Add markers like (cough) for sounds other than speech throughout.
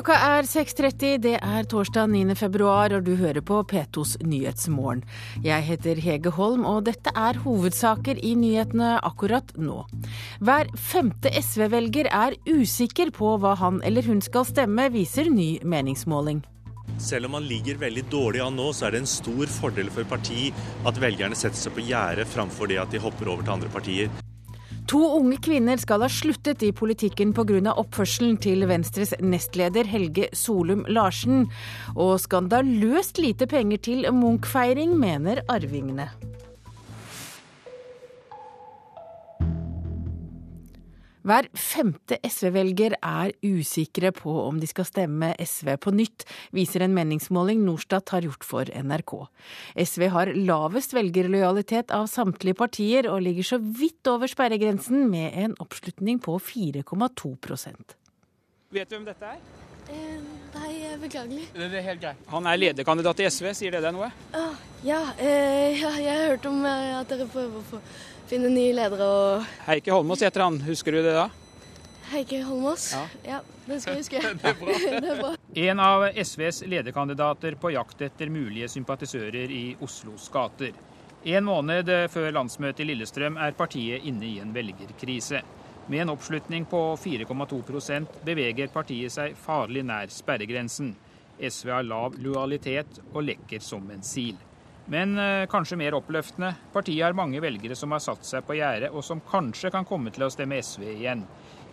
Klokka er 6.30, det er torsdag 9. februar, og du hører på P2s Nyhetsmorgen. Jeg heter Hege Holm, og dette er hovedsaker i nyhetene akkurat nå. Hver femte SV-velger er usikker på hva han eller hun skal stemme, viser ny meningsmåling. Selv om man ligger veldig dårlig an nå, så er det en stor fordel for parti at velgerne setter seg på gjerdet framfor det at de hopper over til andre partier. To unge kvinner skal ha sluttet i politikken pga. oppførselen til Venstres nestleder Helge Solum Larsen. Og skandaløst lite penger til Munch-feiring, mener arvingene. Hver femte SV-velger er usikre på om de skal stemme SV på nytt, viser en meningsmåling Norstat har gjort for NRK. SV har lavest velgerlojalitet av samtlige partier, og ligger så vidt over sperregrensen med en oppslutning på 4,2% Vet du hvem dette er? Eh, nei, beklagelig. Det er helt greit. Han er lederkandidat i SV, sier det deg noe? Ah, ja, eh, ja, jeg har hørt om eh, at dere prøver å få finne nye ledere og Heikki Holmås heter han, husker du det da? Heikki Holmås? Ja. ja, det skal jeg huske. (laughs) Det er (laughs) det er bra. En av SVs lederkandidater på jakt etter mulige sympatisører i Oslos gater. En måned før landsmøtet i Lillestrøm er partiet inne i en velgerkrise. Med en oppslutning på 4,2% beveger partiet seg farlig nær sperregrensen. SV har lav lojalitet og lekker som en sil. Men eh, kanskje mer oppløftende, partiet har mange velgere som har satt seg på gjerdet, og som kanskje kan komme til å stemme SV igjen.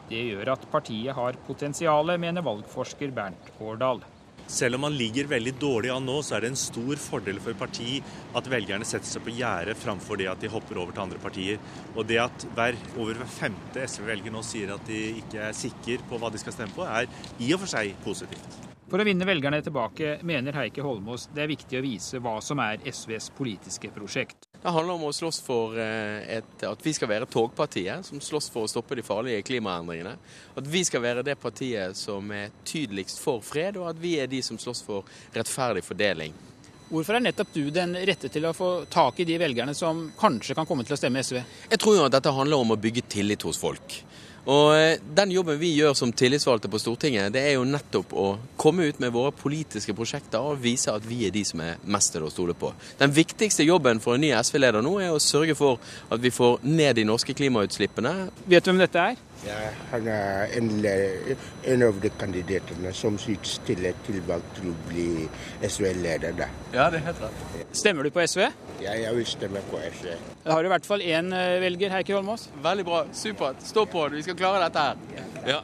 Det gjør at partiet har potensial, mener valgforsker Bernt Årdal. Selv om man ligger veldig dårlig an nå, så er det en stor fordel for parti at velgerne setter seg på gjerdet framfor det at de hopper over til andre partier. Og det at hver, over femte SV-velger nå sier at de ikke er sikre på hva de skal stemme på, er i og for seg positivt. For å vinne velgerne tilbake mener Heikki Holmås det er viktig å vise hva som er SVs politiske prosjekt. Det handler om å slåss for eh, et, at vi skal være togpartiet som slåss for å stoppe de farlige klimaendringene. At vi skal være det partiet som er tydeligst for fred, og at vi er de som slåss for rettferdig fordeling. Hvorfor er nettopp du den rette til å få tak i de velgerne som kanskje kan komme til å stemme SV? Jeg tror jo at dette handler om å bygge tillit hos folk. Og eh, Den jobben vi gjør som tillitsvalgte på Stortinget, det er jo nettopp å komme ut med våre politiske prosjekter og vise at vi er de som er mest til å stole på. Den viktigste jobben for en ny SV-leder nå er å sørge for at vi får ned de norske klimautslippene. Vet du hvem dette er? Ja, han er en, en av de kandidatene som stiller til valg til å bli SV-leder. Ja, det er helt rett. Stemmer du på SV? Ja, jeg vil stemme på SV. Da har du i hvert fall én eh, velger, Heikki Holmås. Veldig bra. Supert. Stå på, vi skal klare dette her. Ja.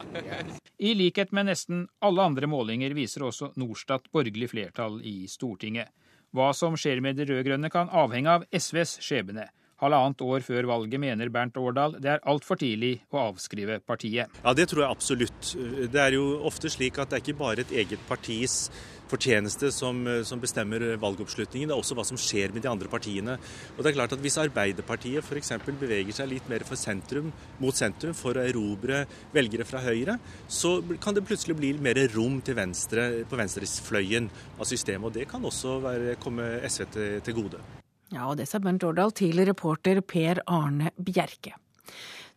I likhet med nesten alle andre målinger viser også Norstat borgerlig flertall i Stortinget. Hva som skjer med de rød-grønne kan avhenge av SVs skjebne. Halvannet år før valget mener Bernt Årdal det er altfor tidlig å avskrive partiet. Ja, Det tror jeg absolutt. Det er jo ofte slik at det er ikke bare et eget partis fortjeneste som, som bestemmer valgoppslutningen, det er også hva som skjer med de andre partiene. Og det er klart at Hvis Arbeiderpartiet f.eks. beveger seg litt mer sentrum, mot sentrum for å erobre velgere fra Høyre, så kan det plutselig bli mer rom til venstre på venstresfløyen av systemet. og Det kan også være, komme SV til, til gode. Ja, og det sa Bernt Årdal til reporter Per Arne Bjerke.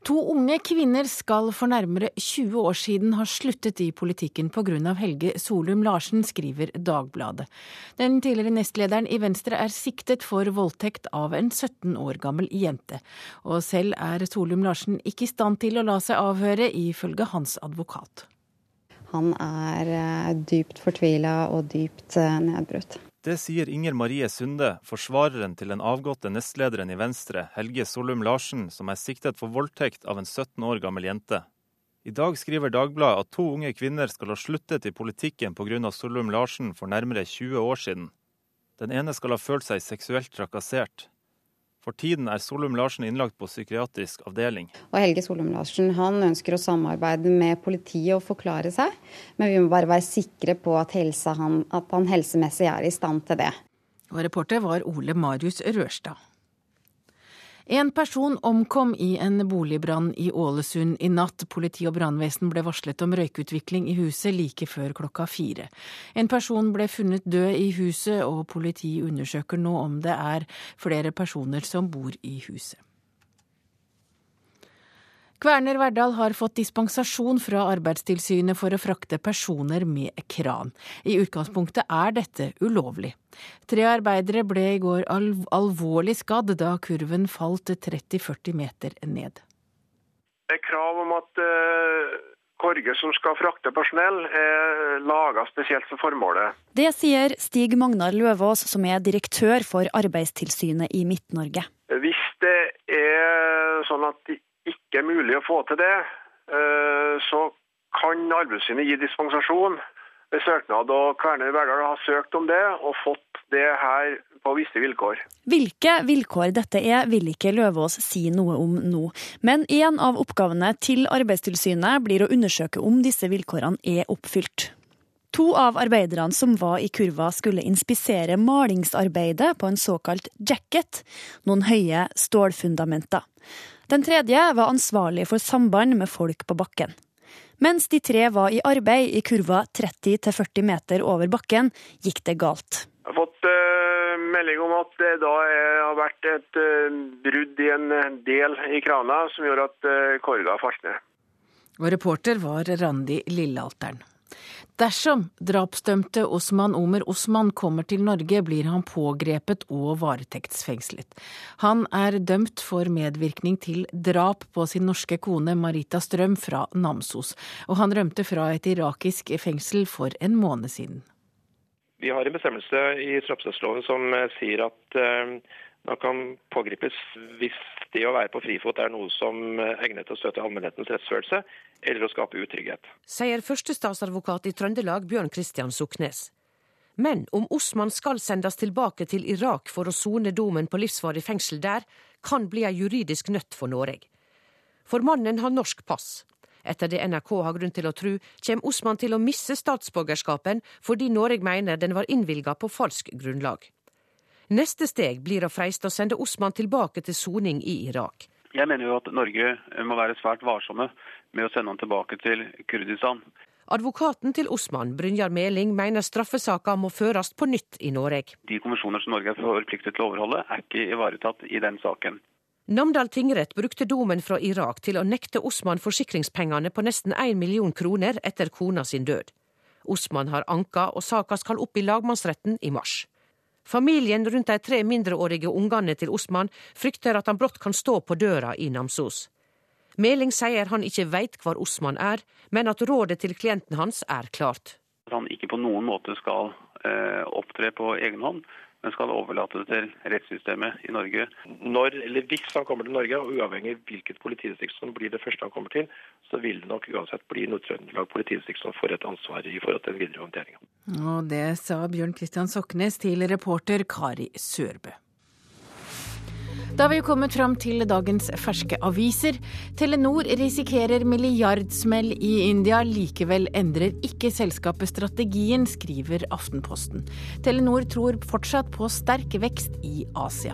To unge kvinner skal for nærmere 20 år siden ha sluttet i politikken pga. Helge Solum Larsen, skriver Dagbladet. Den tidligere nestlederen i Venstre er siktet for voldtekt av en 17 år gammel jente. Og selv er Solum Larsen ikke i stand til å la seg avhøre, ifølge hans advokat. Han er eh, dypt fortvila og dypt eh, nedbrutt. Det sier Inger Marie Sunde, forsvareren til den avgåtte nestlederen i Venstre, Helge Solum Larsen, som er siktet for voldtekt av en 17 år gammel jente. I dag skriver Dagbladet at to unge kvinner skal ha sluttet i politikken pga. Solum Larsen for nærmere 20 år siden. Den ene skal ha følt seg seksuelt trakassert. For tiden er Solum Larsen innlagt på psykiatrisk avdeling. Og Helge Solum Larsen han ønsker å samarbeide med politiet og forklare seg, men vi må bare være sikre på at, han, at han helsemessig er i stand til det. Og reporter var Ole Marius Rørstad. En person omkom i en boligbrann i Ålesund i natt. Politi og brannvesen ble varslet om røykutvikling i huset like før klokka fire. En person ble funnet død i huset, og politiet undersøker nå om det er flere personer som bor i huset. Kverner Verdal har fått dispensasjon fra Arbeidstilsynet for å frakte personer med kran. I utgangspunktet er dette ulovlig. Tre arbeidere ble i går alv alvorlig skadd da kurven falt 30-40 meter ned. Det er krav om at uh, korger som skal frakte personell, er laga spesielt for formålet. Det sier Stig Magnar Løvaas, som er direktør for Arbeidstilsynet i Midt-Norge. Hvis det er sånn at de ikke er mulig å få til det, eh, så kan Arbeidstilsynet gi dispensasjon ved søknad. og Kværner Verdal har søkt om det og fått det her på visse vilkår. Hvilke vilkår dette er, vil ikke Løvaas si noe om nå. Men en av oppgavene til Arbeidstilsynet blir å undersøke om disse vilkårene er oppfylt. To av arbeiderne som var i kurva skulle inspisere malingsarbeidet på en såkalt jacket, noen høye stålfundamenter. Den tredje var ansvarlig for samband med folk på bakken. Mens de tre var i arbeid i kurva 30-40 meter over bakken, gikk det galt. Jeg har fått uh, melding om at det da er, har vært et uh, brudd i en del i krana som gjør at uh, korga falt ned. Og reporter var Randi Lillealteren. Dersom drapsdømte Osman Omer Osman kommer til Norge, blir han pågrepet og varetektsfengslet. Han er dømt for medvirkning til drap på sin norske kone Marita Strøm fra Namsos, og han rømte fra et irakisk fengsel for en måned siden. Vi har en bestemmelse i straffesaksloven som sier at eh, kan pågripes hvis det å være på frifot er noe som er egnet til å støte allmennhetens rettsfølelse eller å skape utrygghet. Sier førstestatsadvokat i Trøndelag Bjørn Christian Suknes. Men om Osman skal sendes tilbake til Irak for å sone domen på livsvarig fengsel der, kan bli ei juridisk nøtt for Norge. For mannen har norsk pass. Etter det NRK har grunn til å tro, kommer Osman til å miste statsborgerskapen fordi Norge mener den var innvilga på falsk grunnlag. Neste steg blir å freiste å sende Osman tilbake til soning i Irak. Jeg mener jo at Norge må være svært varsomme med å sende han tilbake til Kurdistan. Advokaten til Osman, Brynjar Meling, mener straffesaka må føres på nytt i Norge. De konvensjoner som Norge er forpliktet til å overholde, er ikke ivaretatt i den saken. Namdal tingrett brukte domen fra Irak til å nekte Osman forsikringspengene på nesten 1 million kroner etter kona sin død. Osman har anka, og saka skal opp i lagmannsretten i mars. Familien rundt de tre mindreårige ungene til Osman frykter at han brått kan stå på døra i Namsos. Meling sier han ikke veit hvor Osman er, men at rådet til klienten hans er klart. At han ikke på noen måte skal eh, opptre på egen hånd, men skal overlate det til rettssystemet i Norge. Når, eller Hvis han kommer til Norge, og uavhengig av hvilket politidistrikt som blir det første han kommer til, så vil det nok uansett bli Nord-Trøndelag politidistrikt som får et ansvar i forhold til den videre håndteringa. Og det sa Bjørn Kristian Soknes til reporter Kari Sørbø. Da har vi kommet fram til dagens ferske aviser. Telenor risikerer milliardsmell i India. Likevel endrer ikke selskapet strategien, skriver Aftenposten. Telenor tror fortsatt på sterk vekst i Asia.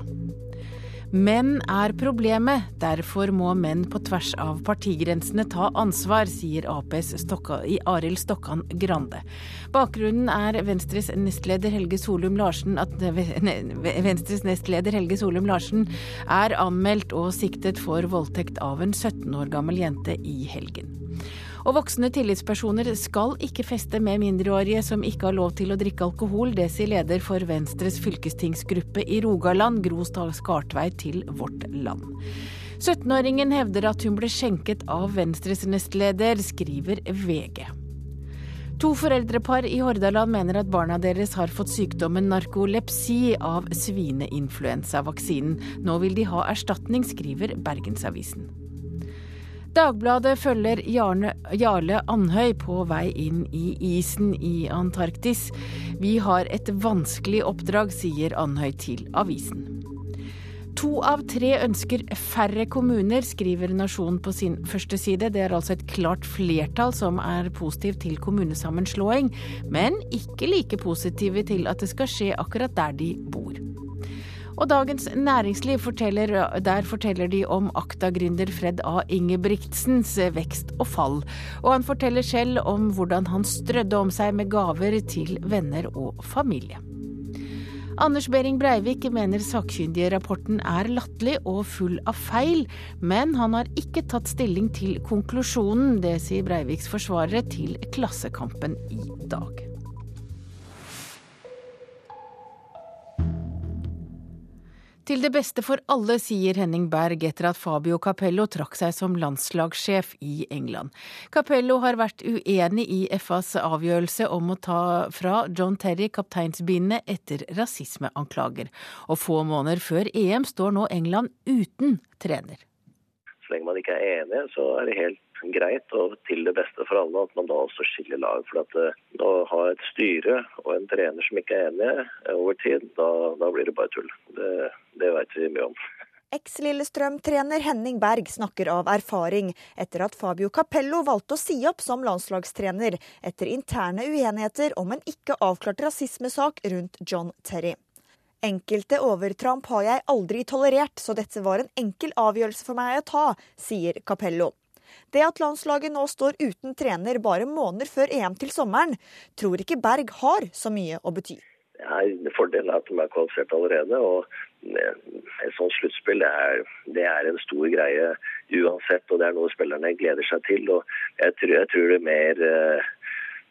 Menn er problemet, derfor må menn på tvers av partigrensene ta ansvar, sier Aps i Arild Stokkan Grande. Bakgrunnen er Venstres nestleder Helge Solum Larsen at Venstres nestleder Helge Solum Larsen er anmeldt og siktet for voldtekt av en 17 år gammel jente i helgen. Og voksne tillitspersoner skal ikke feste med mindreårige som ikke har lov til å drikke alkohol. Det sier leder for Venstres fylkestingsgruppe i Rogaland, Gro Skartvei, til Vårt Land. 17-åringen hevder at hun ble skjenket av Venstres nestleder, skriver VG. To foreldrepar i Hordaland mener at barna deres har fått sykdommen narkolepsi av svineinfluensavaksinen. Nå vil de ha erstatning, skriver Bergensavisen. Dagbladet følger Jarne, Jarle Andhøy på vei inn i isen i Antarktis. Vi har et vanskelig oppdrag, sier Andhøy til avisen. To av tre ønsker færre kommuner, skriver Nasjonen på sin første side. Det er altså et klart flertall som er positiv til kommunesammenslåing, men ikke like positive til at det skal skje akkurat der de bor. Og Dagens Næringsliv forteller, der forteller de om Akta-gründer Fred A. Ingebrigtsens vekst og fall. Og han forteller selv om hvordan han strødde om seg med gaver til venner og familie. Anders Behring Breivik mener sakkyndigrapporten er latterlig og full av feil, men han har ikke tatt stilling til konklusjonen. Det sier Breiviks forsvarere til Klassekampen i dag. Til det beste for alle, sier Henning Berg etter at Fabio Capello trakk seg som landslagssjef i England. Capello har vært uenig i FAs avgjørelse om å ta fra John Terry kapteinsbindet etter rasismeanklager. Og få måneder før EM står nå England uten trener. Så lenge man ikke er enig, så er det helt greit og til det beste for alle at man da også skiller lag. For at eh, å ha et styre og en trener som ikke er enige over tid, da, da blir det bare tull. Det, det vet vi mye om. Eks-Lillestrøm-trener Henning Berg snakker av erfaring etter at Fabio Capello valgte å si opp som landslagstrener etter interne uenigheter om en ikke avklart rasismesak rundt John Terry. Enkelte overtramp har jeg aldri tolerert, så dette var en enkel avgjørelse for meg å ta, sier Capello. Det at landslaget nå står uten trener bare måneder før EM til sommeren, tror ikke Berg har så mye å bety. Ja, Fordelen er at de er kvalifisert allerede. og Et sånt sluttspill det er, det er, en stor greie uansett. og Det er noe spillerne gleder seg til. og Jeg tror, jeg tror det mer eh,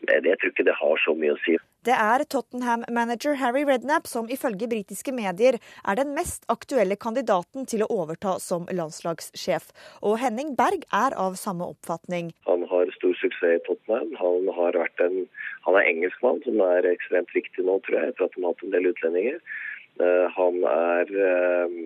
jeg tror ikke det har så mye å si. Det er Tottenham-manager Harry Rednap som ifølge britiske medier er den mest aktuelle kandidaten til å overta som landslagssjef. Og Henning Berg er av samme oppfatning. Han har stor suksess i Tottenham. Han, har vært en, han er engelskmann, som er ekstremt viktig nå, tror jeg, etter at han har hatt en del utlendinger. Uh, han er uh,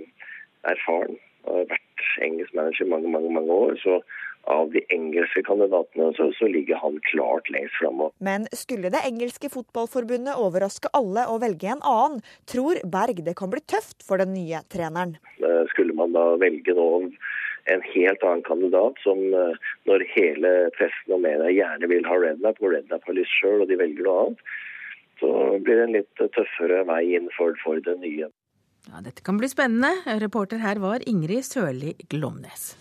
erfaren. Har vært engelsk manager i mange, mange, mange år. så av de engelske kandidatene, så, så ligger han klart lengst framme. Men skulle det engelske fotballforbundet overraske alle og velge en annen, tror Berg det kan bli tøft for den nye treneren. Eh, skulle man da velge noen en helt annen kandidat, som eh, når hele pressen og media gjerne vil ha Rednap, og Rednap har lyst sjøl og de velger noe annet, så blir det en litt tøffere vei inn for, for det nye. Ja, dette kan bli spennende. Reporter her var Ingrid Sørli Glomnes.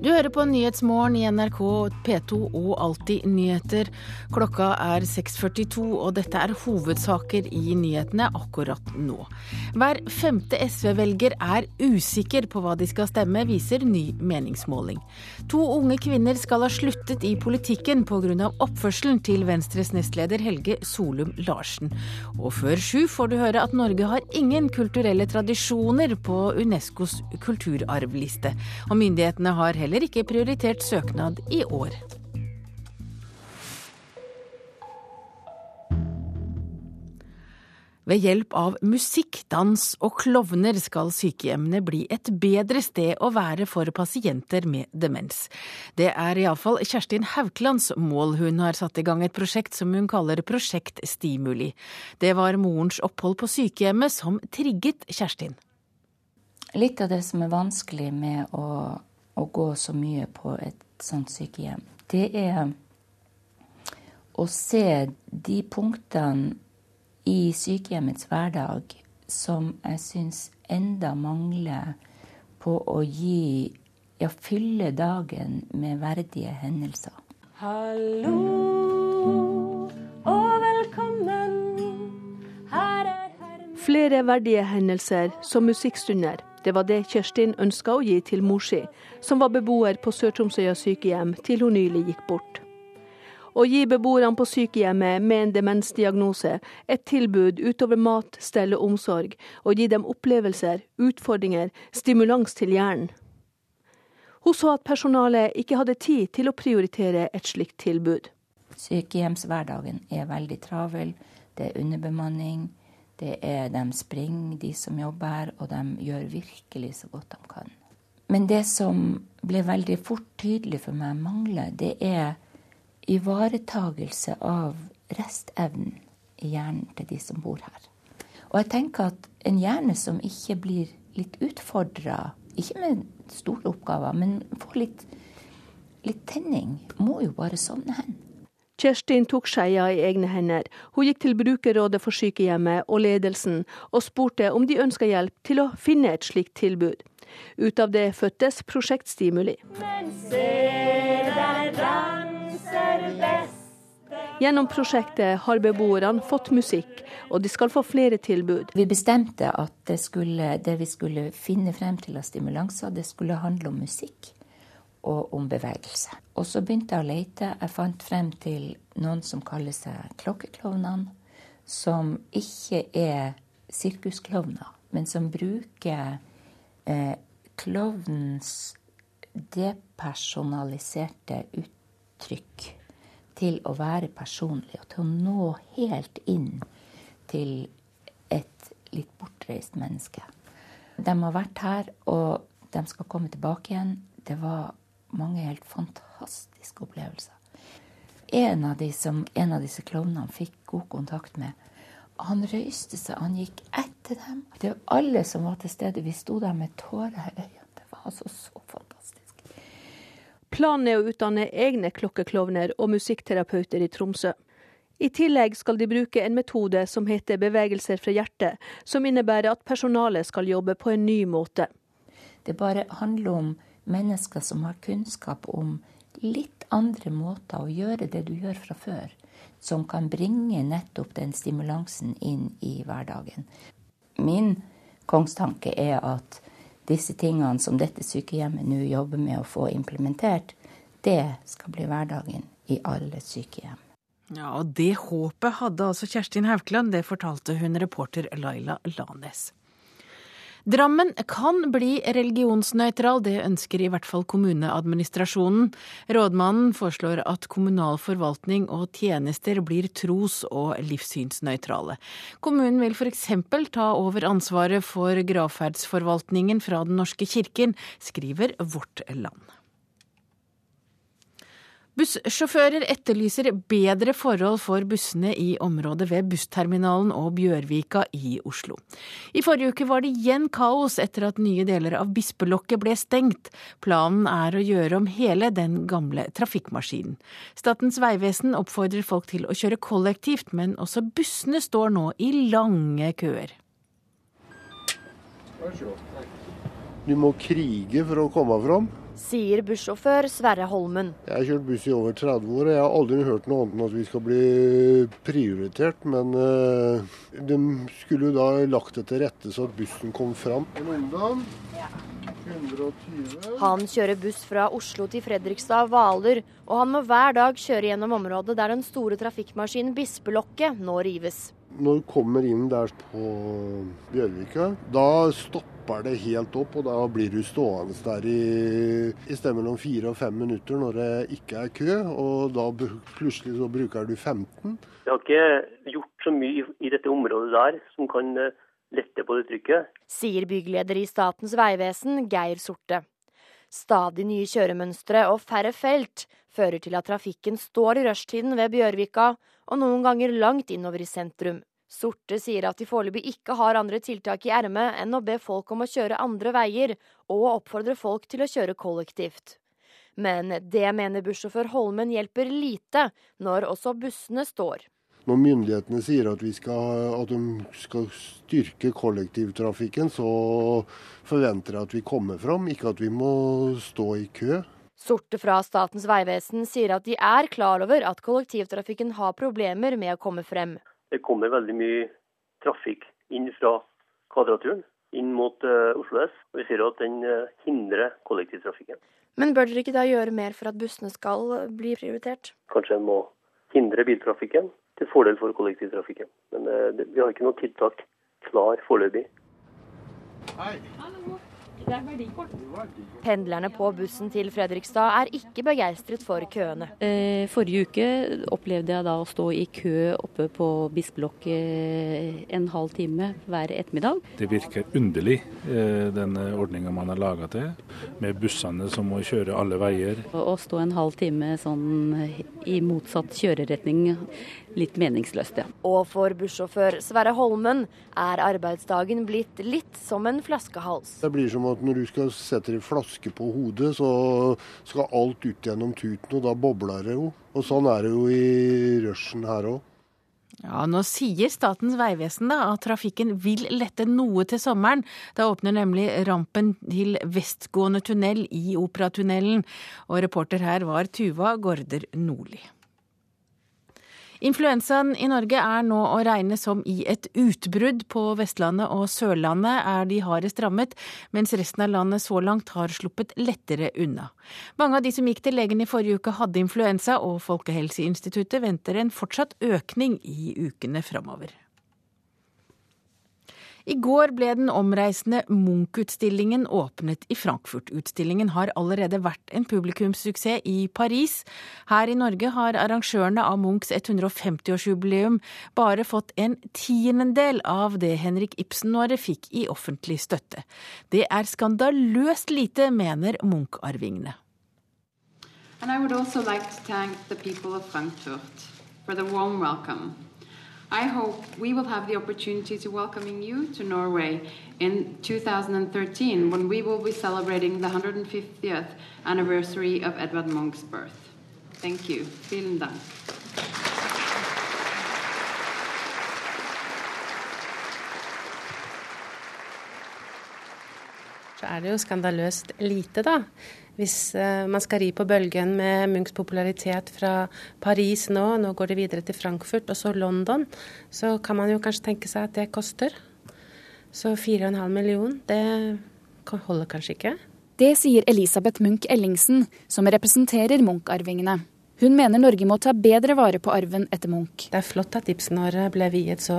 Du hører på Nyhetsmorgen i NRK P2 og Alltid nyheter. Klokka er 6.42, og dette er hovedsaker i nyhetene akkurat nå. Hver femte SV-velger er usikker på hva de skal stemme, viser ny meningsmåling. To unge kvinner skal ha sluttet i politikken pga. oppførselen til Venstres nestleder Helge Solum Larsen. Og før sju får du høre at Norge har ingen kulturelle tradisjoner på Unescos kulturarvliste. Og myndighetene har heller heller ikke prioritert søknad i år. Ved hjelp av musikk, dans og klovner skal sykehjemmene bli et bedre sted å være for pasienter med demens. Det er iallfall Kjerstin Hauklands mål. Hun har satt i gang et prosjekt som hun kaller Prosjekt Stimuli. Det var morens opphold på sykehjemmet som trigget Kjerstin. Litt av det som er vanskelig med å å gå så mye på et sånt sykehjem, det er å se de punktene i sykehjemmets hverdag som jeg syns enda mangler på å gi Ja, fylle dagen med verdige hendelser. Hallo og velkommen. Her er Hermen Flere verdige hendelser som musikkstunder det var det Kjerstin ønska å gi til mor si, som var beboer på Sør-Tromsøya sykehjem til hun nylig gikk bort. Å gi beboerne på sykehjemmet med en demensdiagnose et tilbud utover mat, stell og omsorg, og gi dem opplevelser, utfordringer, stimulans til hjernen. Hun så at personalet ikke hadde tid til å prioritere et slikt tilbud. Sykehjemshverdagen er veldig travel. Det er underbemanning. Det er De springer, de som jobber her, og de gjør virkelig så godt de kan. Men det som ble veldig fort tydelig for meg mangler, det er ivaretagelse av restevnen i hjernen til de som bor her. Og jeg tenker at en hjerne som ikke blir litt utfordra, ikke med store oppgaver, men får litt, litt tenning, må jo bare sovne hen. Kjerstin tok skeia i egne hender. Hun gikk til brukerrådet for sykehjemmet og ledelsen og spurte om de ønska hjelp til å finne et slikt tilbud. Ut av det fødtes Prosjekt Stimuli. Men se der danser best. Gjennom prosjektet har beboerne fått musikk, og de skal få flere tilbud. Vi bestemte at det, skulle, det vi skulle finne frem til av stimulanser, det skulle handle om musikk og om bevegelse. Og så begynte jeg å lete. Jeg fant frem til noen som kaller seg klokkeklovnene, som ikke er sirkusklovner, men som bruker eh, klovnens depersonaliserte uttrykk til å være personlig, og til å nå helt inn til et litt bortreist menneske. De har vært her, og de skal komme tilbake igjen. Det var mange helt fantastiske opplevelser. En av, de som, en av disse klovnene fikk god kontakt med, han røyste seg, han gikk etter dem. Det var alle som var til stede. Vi sto der med tårer i øynene. Det var altså så fantastisk. Planen er å utdanne egne klokkeklovner og musikkterapeuter i Tromsø. I tillegg skal de bruke en metode som heter bevegelser fra hjertet, som innebærer at personalet skal jobbe på en ny måte. Det bare handler om mennesker som har kunnskap om litt andre måter å gjøre det du gjør fra før, som kan bringe nettopp den stimulansen inn i hverdagen. Min kongstanke er at disse tingene som dette sykehjemmet nå jobber med å få implementert, det skal bli hverdagen i alle sykehjem. Ja, og Det håpet hadde altså Kjerstin Haukeland, det fortalte hun reporter Laila Lanes. Drammen kan bli religionsnøytral, det ønsker i hvert fall kommuneadministrasjonen. Rådmannen foreslår at kommunal forvaltning og tjenester blir tros- og livssynsnøytrale. Kommunen vil f.eks. ta over ansvaret for gravferdsforvaltningen fra Den norske kirken, skriver Vårt Land. Bussjåfører etterlyser bedre forhold for bussene i området ved bussterminalen og Bjørvika i Oslo. I forrige uke var det igjen kaos etter at nye deler av Bispelokket ble stengt. Planen er å gjøre om hele den gamle trafikkmaskinen. Statens vegvesen oppfordrer folk til å kjøre kollektivt, men også bussene står nå i lange køer. Du må krige for å komme fram sier bussjåfør Sverre Holmen. Jeg har kjørt buss i over 30 år, og jeg har aldri hørt noe annet enn at vi skal bli prioritert. Men uh, de skulle jo da lagt det til rette så at bussen kom fram. En ungdom. 120. Han kjører buss fra Oslo til Fredrikstad Hvaler, og han må hver dag kjøre gjennom området der den store trafikkmaskinen Bispelokket nå rives. Når du kommer inn der på Bjørvika, da stopper stopper det helt opp, og da blir du stående der i, i sted mellom fire og fem minutter når det ikke er kø, og da plutselig så bruker du 15. Jeg har ikke gjort så mye i dette området der som kan eh, lette på det trykket. Sier byggleder i Statens vegvesen, Geir Sorte. Stadig nye kjøremønstre og færre felt fører til at trafikken står i rushtiden ved Bjørvika, og noen ganger langt innover i sentrum. Sorte sier at de foreløpig ikke har andre tiltak i ermet enn å be folk om å kjøre andre veier, og oppfordre folk til å kjøre kollektivt. Men det mener bussjåfør Holmen hjelper lite, når også bussene står. Når myndighetene sier at, skal, at de skal styrke kollektivtrafikken, så forventer jeg at vi kommer fram, ikke at vi må stå i kø. Sorte fra Statens vegvesen sier at de er klar over at kollektivtrafikken har problemer med å komme frem det kommer veldig mye trafikk inn fra Kvadraturen inn mot uh, Oslo S. Og vi ser at den uh, hindrer kollektivtrafikken. Men bør dere ikke da gjøre mer for at bussene skal eh, bli prioritert? Kanskje en må hindre biltrafikken til fordel for kollektivtrafikken. Men uh, det, vi har ikke noe tiltak klar foreløpig. Hei. Hallo. Pendlerne på bussen til Fredrikstad er ikke begeistret for køene. Eh, forrige uke opplevde jeg da å stå i kø oppe på Bispelokket en halv time hver ettermiddag. Det virker underlig, eh, den ordninga man har laga til, med bussene som må kjøre alle veier. Å stå en halv time sånn i motsatt kjøreretning litt meningsløst, ja. Og for bussjåfør Sverre Holmen er arbeidsdagen blitt litt som en flaskehals. Det blir som at når du skal sette en flaske på hodet, så skal alt ut gjennom tuten, og da bobler det jo. Og sånn er det jo i rushen her òg. Ja, Nå sier Statens vegvesen da at trafikken vil lette noe til sommeren. Da åpner nemlig rampen til vestgående tunnel i Operatunnelen. Og reporter her var Tuva Gaarder Nordli. Influensaen i Norge er nå å regne som i et utbrudd. På Vestlandet og Sørlandet er de hardest rammet, mens resten av landet så langt har sluppet lettere unna. Mange av de som gikk til legen i forrige uke hadde influensa, og Folkehelseinstituttet venter en fortsatt økning i ukene framover. I går ble den omreisende Munch-utstillingen åpnet i Frankfurt. Utstillingen har allerede vært en publikumssuksess i Paris. Her i Norge har arrangørene av Munchs 150-årsjubileum bare fått en tiendedel av det Henrik Ibsen-året fikk i offentlig støtte. Det er skandaløst lite, mener Munch-arvingene. And I would also like to thank the people of Frankfurt for the warm welcome. I hope we will have the opportunity to welcoming you to Norway in 2013 when we will be celebrating the 150th anniversary of Edvard Munch's birth. Thank you. Vielen Dank. Så er det jo skandaløst lite, da. Hvis uh, man skal ri på bølgen med Munchs popularitet fra Paris nå, nå går det videre til Frankfurt og så London, så kan man jo kanskje tenke seg at det koster. Så 4,5 million, det holder kanskje ikke. Det sier Elisabeth Munch Ellingsen, som representerer Munch-arvingene. Hun mener Norge må ta bedre vare på arven etter Munch. Det er flott at Ibsen-året ble viet så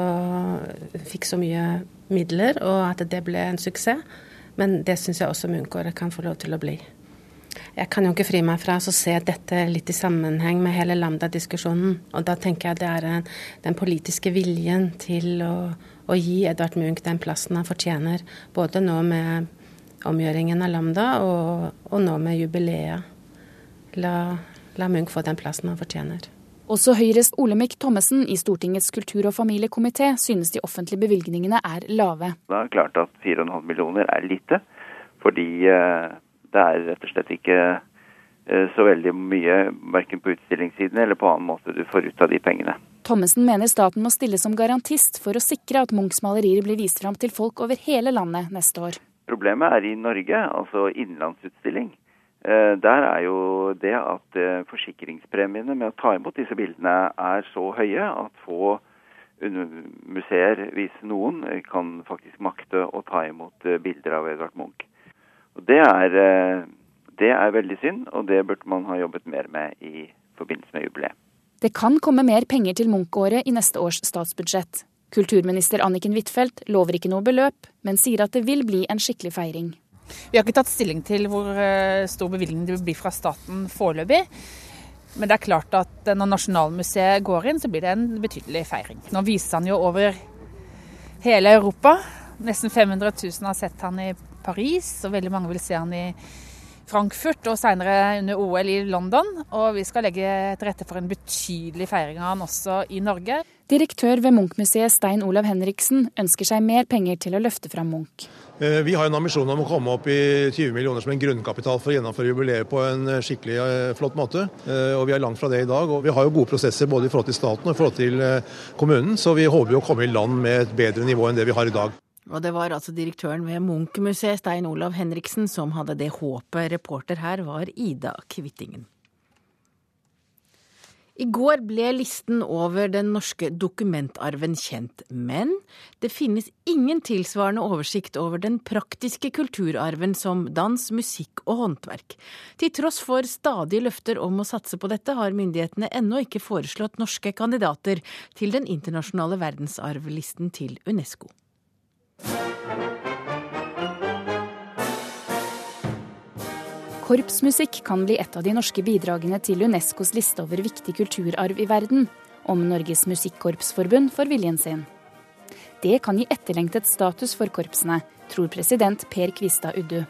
fikk så mye midler, og at det ble en suksess. Men det syns jeg også Munch-året kan få lov til å bli. Jeg kan jo ikke fri meg fra å se dette litt i sammenheng med hele Lambda-diskusjonen. Og da tenker jeg det er den politiske viljen til å, å, gi Edvard Munch den plassen han fortjener. Både nå med omgjøringen av Lambda og, og nå med jubileet. La, la Munch få den plassen han fortjener. Også Høyres Olemic Thommessen i Stortingets kultur- og familiekomité synes de offentlige bevilgningene er lave. Det er klart at 4,5 millioner er lite, fordi eh, det er rett og slett ikke eh, så veldig mye, verken på utstillingssiden eller på annen måte du får ut av de pengene. Thommessen mener staten må stille som garantist for å sikre at Munchs malerier blir vist fram til folk over hele landet neste år. Problemet er i Norge, altså innenlandsutstilling. Eh, der er jo det at eh, forsikringspremiene med å ta imot disse bildene er så høye at få museer, hvis noen, kan faktisk makte å ta imot bilder av Edvard Munch. Og det er, eh, det er veldig synd, og det burde man ha jobbet mer med i forbindelse med jubileet. Det kan komme mer penger til Munch-året i neste års statsbudsjett. Kulturminister Anniken Huitfeldt lover ikke noe beløp, men sier at det vil bli en skikkelig feiring. Vi har ikke tatt stilling til hvor eh, stor bevilgning det vil bli fra staten foreløpig. Men det er klart at når Nasjonalmuseet går inn, så blir det en betydelig feiring. Nå viser han jo over hele Europa. Nesten 500 000 har sett han i Paris, og veldig mange vil se han i Frankfurt og seinere under OL i London. Og vi skal legge til rette for en betydelig feiring av han også i Norge. Direktør ved Munch-museet Stein Olav Henriksen ønsker seg mer penger til å løfte fram Munch. Eh, vi har en ambisjon om å komme opp i 20 millioner som en grunnkapital for å gjennomføre jubileet på en eh, skikkelig eh, flott måte. Og Vi er langt fra det i dag. og Vi har jo gode prosesser både i forhold til staten og i forhold til kommunen, så vi håper jo å komme i land med et bedre nivå enn det vi har i dag. Og det var altså direktøren ved Munch-museet, Stein Olav Henriksen, som hadde det håpet. Reporter her var Ida Kvittingen. I går ble listen over den norske dokumentarven kjent, men det finnes ingen tilsvarende oversikt over den praktiske kulturarven som dans, musikk og håndverk. Til tross for stadige løfter om å satse på dette, har myndighetene ennå ikke foreslått norske kandidater til den internasjonale verdensarvlisten til UNESCO. Korpsmusikk kan bli et av de norske bidragene til Unescos liste over viktig kulturarv i verden, om Norges Musikkorpsforbund får viljen sin. Det kan gi etterlengtet status for korpsene, tror president Per Kvistad Uddu.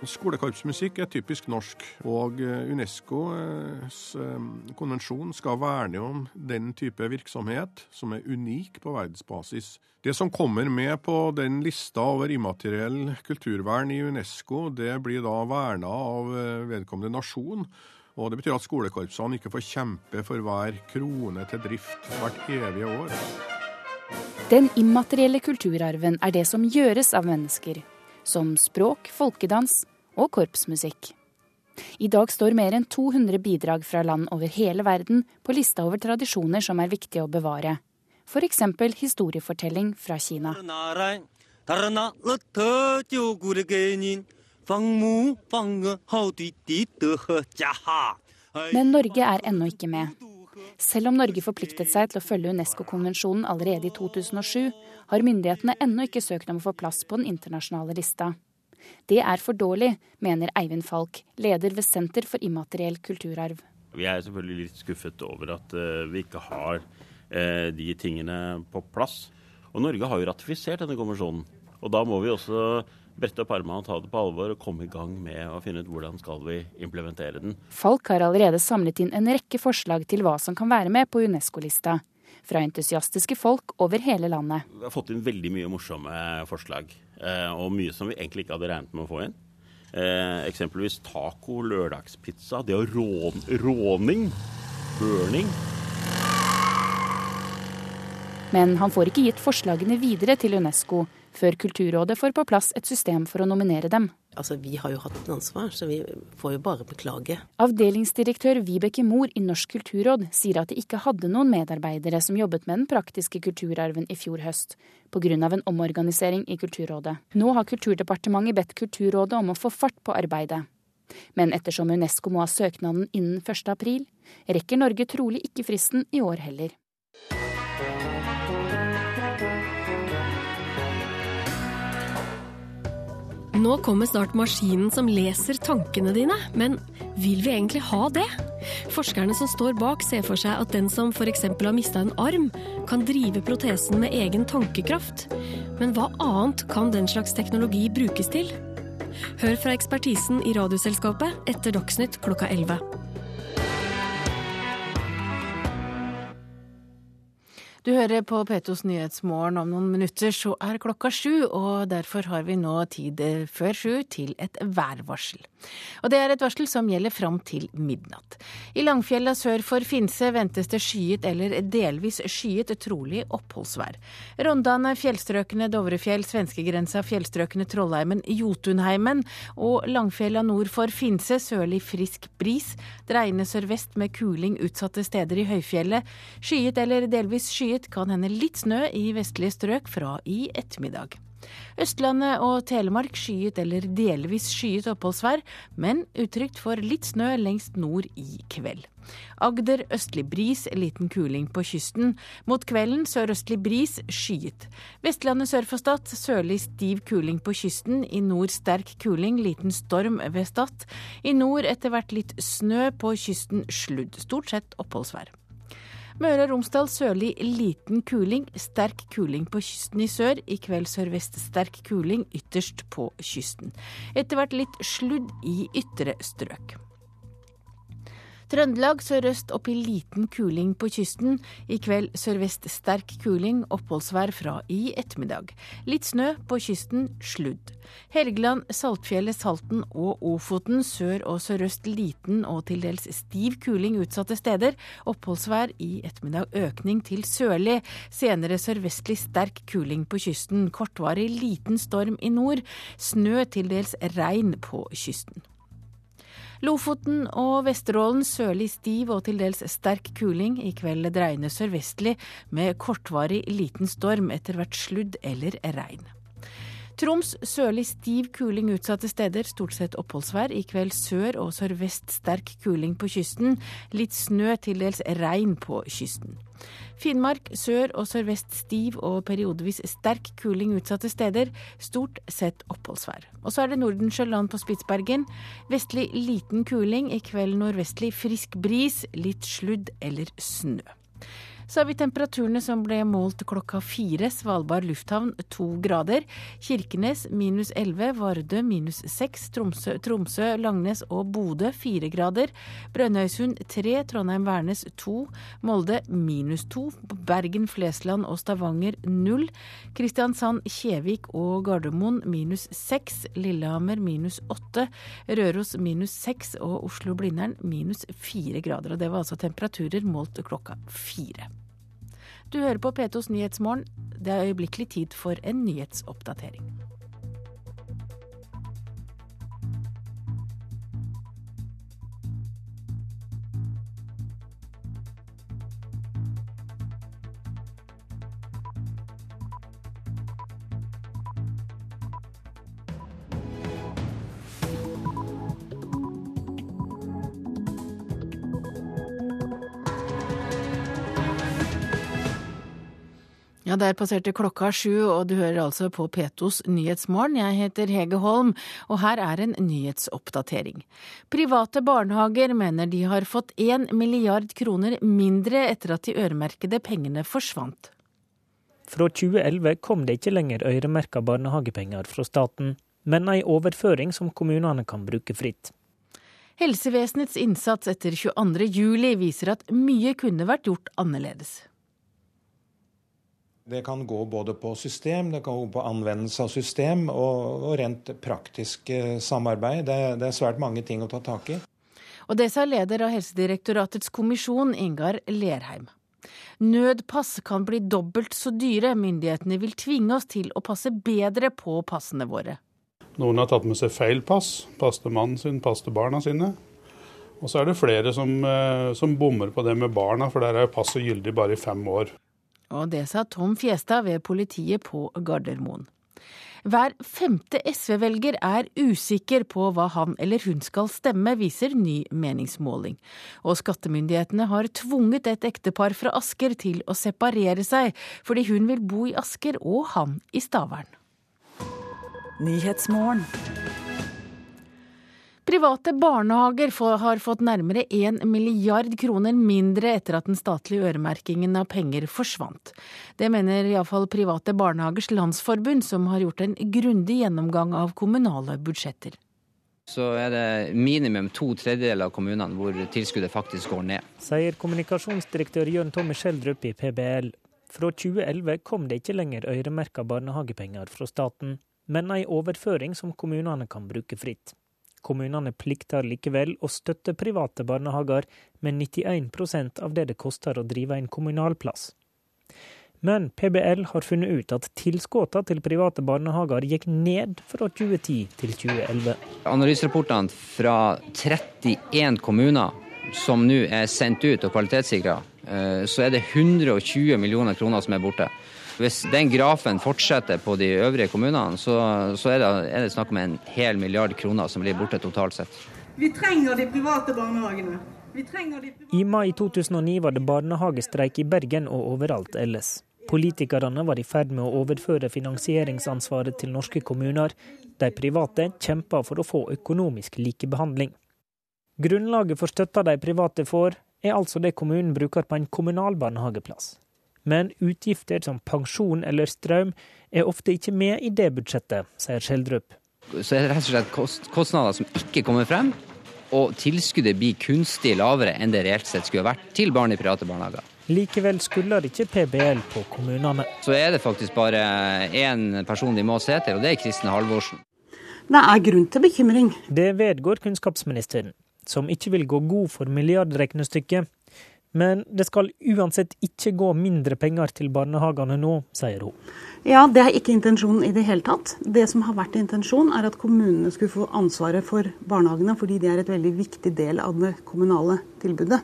Skolekorpsmusikk er typisk norsk, og eh, Unescos eh, konvensjon skal verne om den type virksomhet som er unik på verdensbasis. Det som kommer med på den lista over immateriell kulturvern i Unesco, det blir da verna av eh, vedkommende nasjon. Og Det betyr at skolekorpsene ikke får kjempe for hver krone til drift hvert evige år. Den immaterielle kulturarven er det som gjøres av mennesker som språk, folkedans og korpsmusikk. I dag står mer enn 200 bidrag fra land over hele verden på lista over tradisjoner som er viktige å bevare. F.eks. historiefortelling fra Kina. Men Norge er ennå ikke med. Selv om Norge forpliktet seg til å følge Unesco-konvensjonen allerede i 2007, har myndighetene ennå ikke søkt om å få plass på den internasjonale lista. Det er for dårlig, mener Eivind Falk, leder ved Senter for immateriell kulturarv. Vi er selvfølgelig litt skuffet over at uh, vi ikke har uh, de tingene på plass. Og Norge har jo ratifisert denne konvensjonen. Og da må vi også brette opp armene og ta det på alvor og komme i gang med å finne ut hvordan skal vi implementere den. Falk har allerede samlet inn en rekke forslag til hva som kan være med på Unesco-lista. Fra entusiastiske folk over hele landet. Vi har fått inn veldig mye morsomme forslag. Eh, og mye som vi egentlig ikke hadde regnet med å få inn. Eh, eksempelvis taco, lørdagspizza, det å rån, råning, burning. Men han får ikke gitt forslagene videre til UNESCO, før Kulturrådet får på plass et system for å nominere dem. Altså, Vi har jo hatt et ansvar, så vi får jo bare beklage. Avdelingsdirektør Vibeke Mohr i Norsk kulturråd sier at de ikke hadde noen medarbeidere som jobbet med den praktiske kulturarven i fjor høst, pga. en omorganisering i Kulturrådet. Nå har Kulturdepartementet bedt Kulturrådet om å få fart på arbeidet. Men ettersom Unesco må ha søknaden innen 1. april, rekker Norge trolig ikke fristen i år heller. Nå kommer snart maskinen som leser tankene dine, men vil vi egentlig ha det? Forskerne som står bak ser for seg at den som f.eks. har mista en arm, kan drive protesen med egen tankekraft. Men hva annet kan den slags teknologi brukes til? Hør fra ekspertisen i Radioselskapet etter Dagsnytt klokka 11. Du hører på P2s Nyhetsmorgen. Om noen minutter så er klokka sju, og derfor har vi nå tid før sju til et værvarsel. Og det er et varsel som gjelder fram til midnatt. I Langfjella sør for Finse ventes det skyet eller delvis skyet, trolig oppholdsvær. Rondane, fjellstrøkene Dovrefjell, svenskegrensa, fjellstrøkene Trollheimen, Jotunheimen og Langfjella nord for Finse sørlig frisk bris. Dreiende sørvest med kuling utsatte steder i høyfjellet. Skyet eller delvis skyet kan hende litt snø i vestlige strøk fra i ettermiddag. Østlandet og Telemark skyet eller delvis skyet oppholdsvær, men utrygt for litt snø lengst nord i kveld. Agder østlig bris, liten kuling på kysten. Mot kvelden sørøstlig bris, skyet. Vestlandet sør for Stad sørlig stiv kuling på kysten. I nord sterk kuling, liten storm ved Stad. I nord etter hvert litt snø, på kysten sludd. Stort sett oppholdsvær. Møre og Romsdal sørlig liten kuling, sterk kuling på kysten i sør. I kveld sørvest sterk kuling ytterst på kysten. Etter hvert litt sludd i ytre strøk. Trøndelag sørøst opp i liten kuling på kysten. I kveld sørvest sterk kuling, oppholdsvær fra i ettermiddag. Litt snø, på kysten sludd. Helgeland, Saltfjellet, Salten og Ofoten sør og sørøst liten og til dels stiv kuling utsatte steder. Oppholdsvær i ettermiddag økning til sørlig. Senere sørvestlig sterk kuling på kysten. Kortvarig liten storm i nord. Snø, til dels regn på kysten. Lofoten og Vesterålen sørlig stiv og til dels sterk kuling. I kveld dreiende sørvestlig med kortvarig liten storm, etter hvert sludd eller regn. Troms sørlig stiv kuling utsatte steder, stort sett oppholdsvær. I kveld sør og sørvest sterk kuling på kysten. Litt snø, til dels regn på kysten. Finnmark sør og sørvest stiv og periodevis sterk kuling utsatte steder. Stort sett oppholdsvær. Og så er det Nordensjøland på Spitsbergen. Vestlig liten kuling. I kveld nordvestlig frisk bris. Litt sludd eller snø. Så har vi temperaturene som ble målt klokka fire. Svalbard lufthavn to grader. Kirkenes minus elleve. Vardø minus seks. Tromsø, Tromsø, Langnes og Bodø fire grader. Brønnøysund tre. Trondheim-Værnes to. Molde minus to. Bergen, Flesland og Stavanger null. Kristiansand, Kjevik og Gardermoen minus seks. Lillehammer minus åtte. Røros minus seks og Oslo-Blindern minus fire grader. Og det var altså temperaturer målt klokka fire. Du hører på P2s Nyhetsmorgen. Det er øyeblikkelig tid for en nyhetsoppdatering. Ja, Der passerte klokka sju, og du hører altså på Petos Nyhetsmorgen. Jeg heter Hege Holm, og her er en nyhetsoppdatering. Private barnehager mener de har fått én milliard kroner mindre etter at de øremerkede pengene forsvant. Fra 2011 kom det ikke lenger øremerka barnehagepenger fra staten, men ei overføring som kommunene kan bruke fritt. Helsevesenets innsats etter 22.07 viser at mye kunne vært gjort annerledes. Det kan gå både på system, det kan gå på anvendelse av system og, og rent praktisk eh, samarbeid. Det, det, er svært mange ting å ta tak i. Og det sa leder av Helsedirektoratets kommisjon, Ingar Lerheim. Nødpass kan bli dobbelt så dyre. Myndighetene vil tvinge oss til å passe bedre på passene våre. Noen har tatt med seg feil pass. Pass til mannen sin, pass til barna sine. Og så er det flere som, eh, som bommer på det med barna, for der er passet gyldig bare i fem år. Og det sa Tom Fjestad ved politiet på Gardermoen. Hver femte SV-velger er usikker på hva han eller hun skal stemme, viser ny meningsmåling. Og skattemyndighetene har tvunget et ektepar fra Asker til å separere seg, fordi hun vil bo i Asker og han i Stavern. Private barnehager har fått nærmere 1 milliard kroner mindre etter at den statlige øremerkingen av penger forsvant. Det mener iallfall Private barnehagers landsforbund, som har gjort en grundig gjennomgang av kommunale budsjetter. Så er det minimum to tredjedeler av kommunene hvor tilskuddet faktisk går ned. Sier kommunikasjonsdirektør Jørn Tommy Skjeldrup i PBL. Fra 2011 kom det ikke lenger øremerka barnehagepenger fra staten, men ei overføring som kommunene kan bruke fritt. Kommunene plikter likevel å støtte private barnehager med 91% av det det koster å drive en kommunal plass. Men PBL har funnet ut at tilskuddene til private barnehager gikk ned fra 2010 til 2011. Analyserapportene fra 31 kommuner som nå er sendt ut og kvalitetssikra, eh, så er det 120 millioner kroner som er borte. Hvis den grafen fortsetter på de øvrige kommunene, så, så er, det, er, det, snakk om en hel milliard kroner som blir borte totalt sett. Vi trenger de private barnehagene. De private... I mai 2009 var det barnehagestreik i Bergen og overalt ellers. Politikerne var i ferd med å overføre finansieringsansvaret til norske kommuner. De private kjempa for å få økonomisk likebehandling. Grunnlaget for støtta de private får, er altså det kommunen bruker på en kommunal barnehageplass men utgifter som pensjon eller strøm er ofte ikke med i det budsjettet, sier Skjeldrup. Så er det rett og slett kostnader som ikke kommer frem, og tilskuddet blir kunstig lavere enn det reelt sett skulle vært til barn i private barnehager. Likevel skylder ikke PBL på kommunene. Så er det faktisk bare én person de må se til, og det er Kristin Halvorsen. Det er grunn til bekymring. Det vedgår kunnskapsministeren, som ikke vil gå god for milliardregnestykket. Men det skal uansett ikke gå mindre penger til barnehagene nå, sier hun. Ja, det er ikke intensjonen i det hele tatt. Det som har vært intensjonen, er at kommunene skulle få ansvaret for barnehagene, fordi de er et veldig viktig del av det kommunale tilbudet.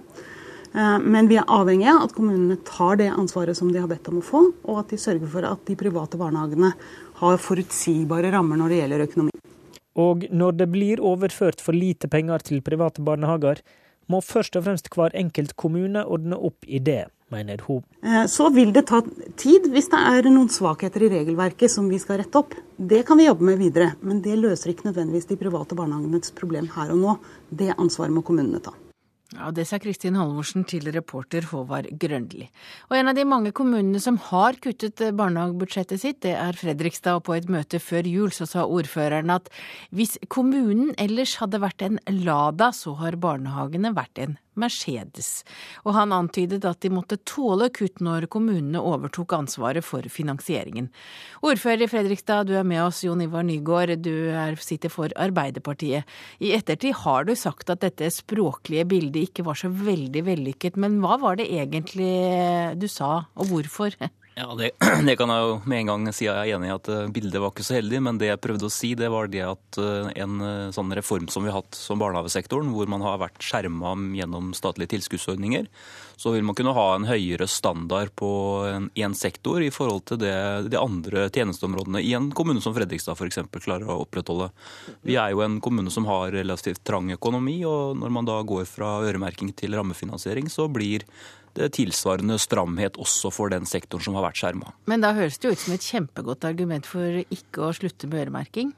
Eh, men vi er avhengig av at kommunene tar det ansvaret som de har bedt om å få, og at de sørger for at de private barnehagene har forutsigbare rammer når det gjelder økonomi. Og når det blir overført for lite penger til private barnehager, må først og fremst hver enkelt kommune ordne opp i det, mener hun. Eh, så vil det ta tid hvis det er noen svakheter i regelverket som vi skal rette opp. Det kan vi jobbe med videre, men det løser ikke nødvendigvis de private barnehagenes problem her og nå. Det ansvaret må kommunene ta. Ja, Det sa Kristin Halvorsen til reporter Håvard Grønli. Og En av de mange kommunene som har kuttet barnehagebudsjettet sitt, det er Fredrikstad. Og på et møte før jul så sa ordføreren at hvis kommunen ellers hadde vært en Lada, så har barnehagene vært en Mercedes. Og han antydet at de måtte tåle kutt når kommunene overtok ansvaret for finansieringen. Ordfører i Fredrikstad, du er med oss, Jon Ivar Nygaard. Du er, sitter for Arbeiderpartiet. I ettertid har du sagt at dette språklige bildet ikke var så veldig vellykket. Men hva var det egentlig du sa, og hvorfor? Ja, det, (clears throat) det, kan jeg jo med en gang si jeg er enig i at eh, bildet var ikke så heldig. Men det jeg prøvde å si, det var det at eh, en eh, sånn reform som vi har hatt som barnehagesektoren, hvor man har vært skjerma gjennom statlige tilskuddsordninger, så vil man kunne ha en høyere standard på én sektor i forhold til det de andre tjenesteområdene i en kommune som Fredrikstad f.eks. klarer å opprettholde. Vi er jo en kommune som har relativt trang økonomi, og når man da går fra øremerking til rammefinansiering, så blir tilsvarende stramhet også for den sektoren som har vært skjerma. Men da høres det jo ut som et kjempegodt argument for ikke å slutte med øremerking?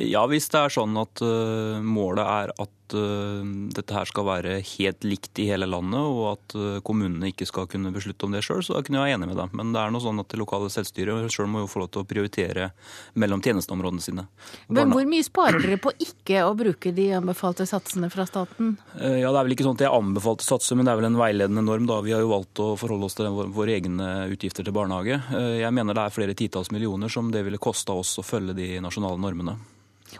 Ja, hvis det er sånn at uh, målet er at uh, dette her skal være helt likt i hele landet, og at uh, kommunene ikke skal kunne beslutte om det sjøl, så kunne jeg være enig med deg. Men det er noe sånn at det lokale selvstyret sjøl må jo få lov til å prioritere mellom tjenesteområdene sine. Men hvor mye sparer dere på ikke å bruke de anbefalte satsene fra staten? Ja, Det er vel ikke sånn at jeg anbefalte satser, men det er vel en veiledende norm. da. Vi har jo valgt å forholde oss til våre egne utgifter til barnehage. Jeg mener det er flere titalls millioner som det ville kosta oss å følge de nasjonale normene.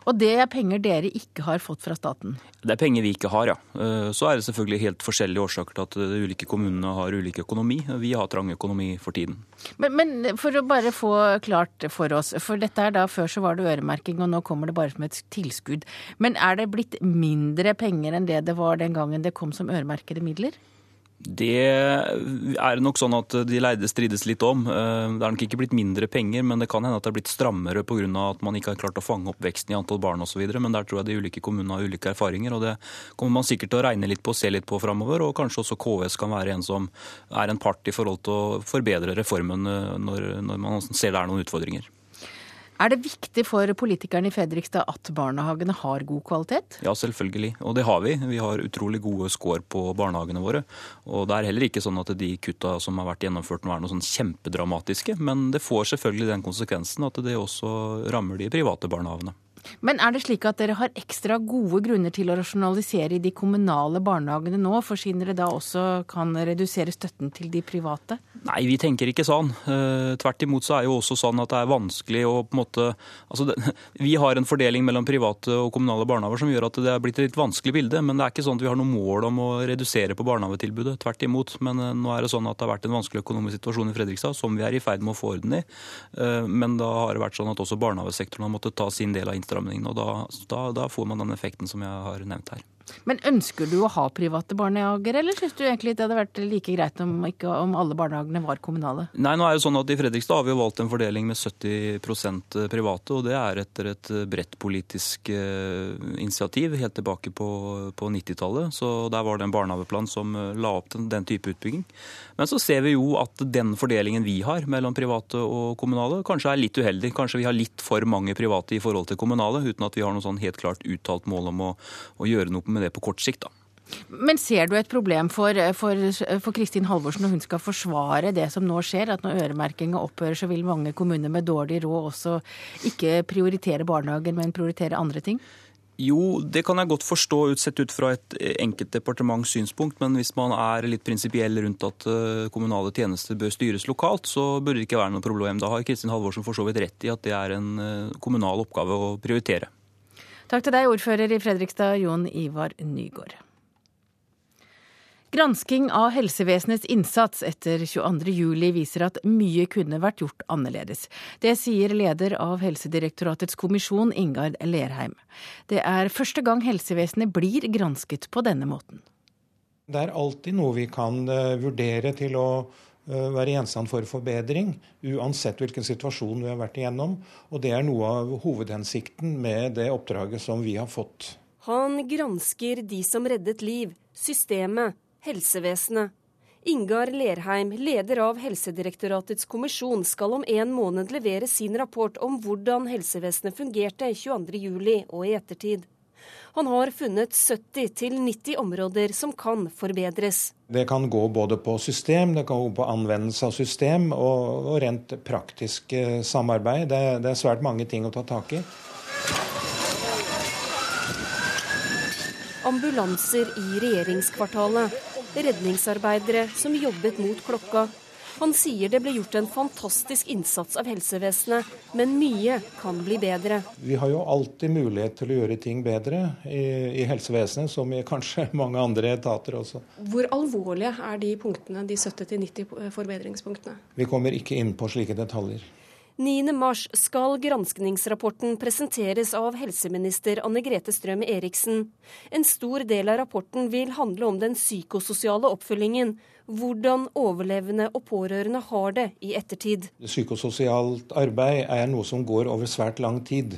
Og det er penger dere ikke har fått fra staten? Det er penger vi ikke har, ja. Eh, så er det selvfølgelig helt forskjellige årsaker til at de ulike kommunene har ulik økonomi. Vi har trang økonomi for tiden. Men, men, for å bare få klart for oss, for dette er da før så var det øremerking, og nå kommer det bare som et tilskudd. Men er det blitt mindre penger enn det det var den gangen det kom som øremerkede midler? Det er nok sånn at de leide strides litt om. Eh, det er nok ikke blitt mindre penger, men det kan hende at det er blitt strammere pga. at man ikke har klart å fange opp veksten i antall barn osv. Men der tror jeg de ulike kommunene har ulike erfaringer, og det kommer man sikkert til å regne litt på og se litt på framover. Og kanskje også KS kan være en som er en part i forhold til å forbedre reformen eh, når, når man ser det er noen utfordringer. Er det viktig for politikerne i Fredrikstad at barnehagene har god kvalitet? Ja, selvfølgelig. Og det har vi. Vi har utrolig gode score på barnehagene våre. Og det er heller ikke sånn at de kutta som har vært gjennomført nå er noe sånn kjempedramatiske. Men det får selvfølgelig den konsekvensen at det også rammer de private barnehagene. Men er det slik at dere har ekstra gode grunner til å rasjonalisere i de kommunale barnehagene nå, for siden dere da også kan redusere støtten til de private? Nei, vi tenker ikke sånn. Eh, tvert imot så er jo også sånn at det er vanskelig å på en måte Altså, det, (laughs) vi har en fordeling mellom private og kommunale barnehager som gjør at det er blitt et litt vanskelig bilde. Men det er ikke sånn at vi har noe mål om å redusere på barnehagetilbudet. Tvert imot. Men eh, nå er det sånn at det har vært en vanskelig økonomisk situasjon i Fredrikstad, som vi er i ferd med å få orden i. Eh, men da har det vært sånn at også barnehagesektoren har måttet ta sin del av innstrammingen. Og da, da, da får man den effekten som jeg har nevnt her. Men ønsker du å ha private barnehager, eller syns du egentlig det hadde vært like greit om, ikke, om, alle barnehagene var kommunale? Nei, nå er det sånn at I Fredrikstad har vi jo valgt en fordeling med 70% private, og det er etter et bredt politisk eh, initiativ helt tilbake på, på 90-tallet. Så Der var det en barnehageplan som eh, la opp den, den type utbygging. Men så ser vi jo at den fordelingen vi har mellom private og kommunale, kanskje er litt uheldig. Kanskje vi har litt for mange private i forhold til kommunale, uten at vi har noe sånn helt klart uttalt mål om å, å gjøre noe med det på kort sikt. da. Men ser du et problem for, for, for, Kristin Halvorsen når hun skal forsvare det som nå skjer? At når øremerkinga opphører, så vil mange kommuner med dårlig råd også ikke prioritere barnehager, men prioritere andre ting? Jo, det kan jeg godt forstå sett ut fra et enkelt departements synspunkt, men hvis man er litt prinsipiell rundt at eh, kommunale tjenester bør styres lokalt, så burde det ikke være noe problem. Da har Kristin Halvorsen for så vidt rett i at det er en eh, kommunal oppgave å prioritere. Takk til deg, ordfører i Fredrikstad, Jon Ivar Nygård. Gransking av helsevesenets innsats etter 22.07 viser at mye kunne vært gjort annerledes. Det sier leder av Helsedirektoratets kommisjon, Ingard Lerheim. Det er første gang helsevesenet blir gransket på denne måten. Det er alltid noe vi kan eh, vurdere til å være gjenstand for forbedring, uansett hvilken situasjon vi har vært igjennom. Og det er noe av hovedhensikten med det oppdraget som vi har fått. Han gransker de som reddet liv, systemet, helsevesenet. Ingar Lerheim, leder av Helsedirektoratets kommisjon, skal om en måned levere sin rapport om hvordan helsevesenet fungerte 22.07 og i ettertid. Han har funnet 70-90 områder som kan forbedres. Det kan gå både på system, det kan gå på anvendelse av system og, og rent praktisk eh, samarbeid. Det, det er svært mange ting å ta tak i. Ambulanser i regjeringskvartalet. Redningsarbeidere som jobbet mot klokka han sier det ble gjort en fantastisk innsats av helsevesenet, men mye kan bli bedre. Vi har jo alltid mulighet til å gjøre ting bedre i, i helsevesenet, som i kanskje (laughs) mange andre etater også. Hvor alvorlige er de punktene, de 70-90 forbedringspunktene? Vi kommer ikke inn på slike detaljer. 9.3 skal granskningsrapporten presenteres av helseminister Anne Grete Strøm Eriksen. En stor del av rapporten vil handle om den psykososiale oppfølgingen. Hvordan overlevende og pårørende har det i ettertid. Psykososialt arbeid er noe som går over svært lang tid.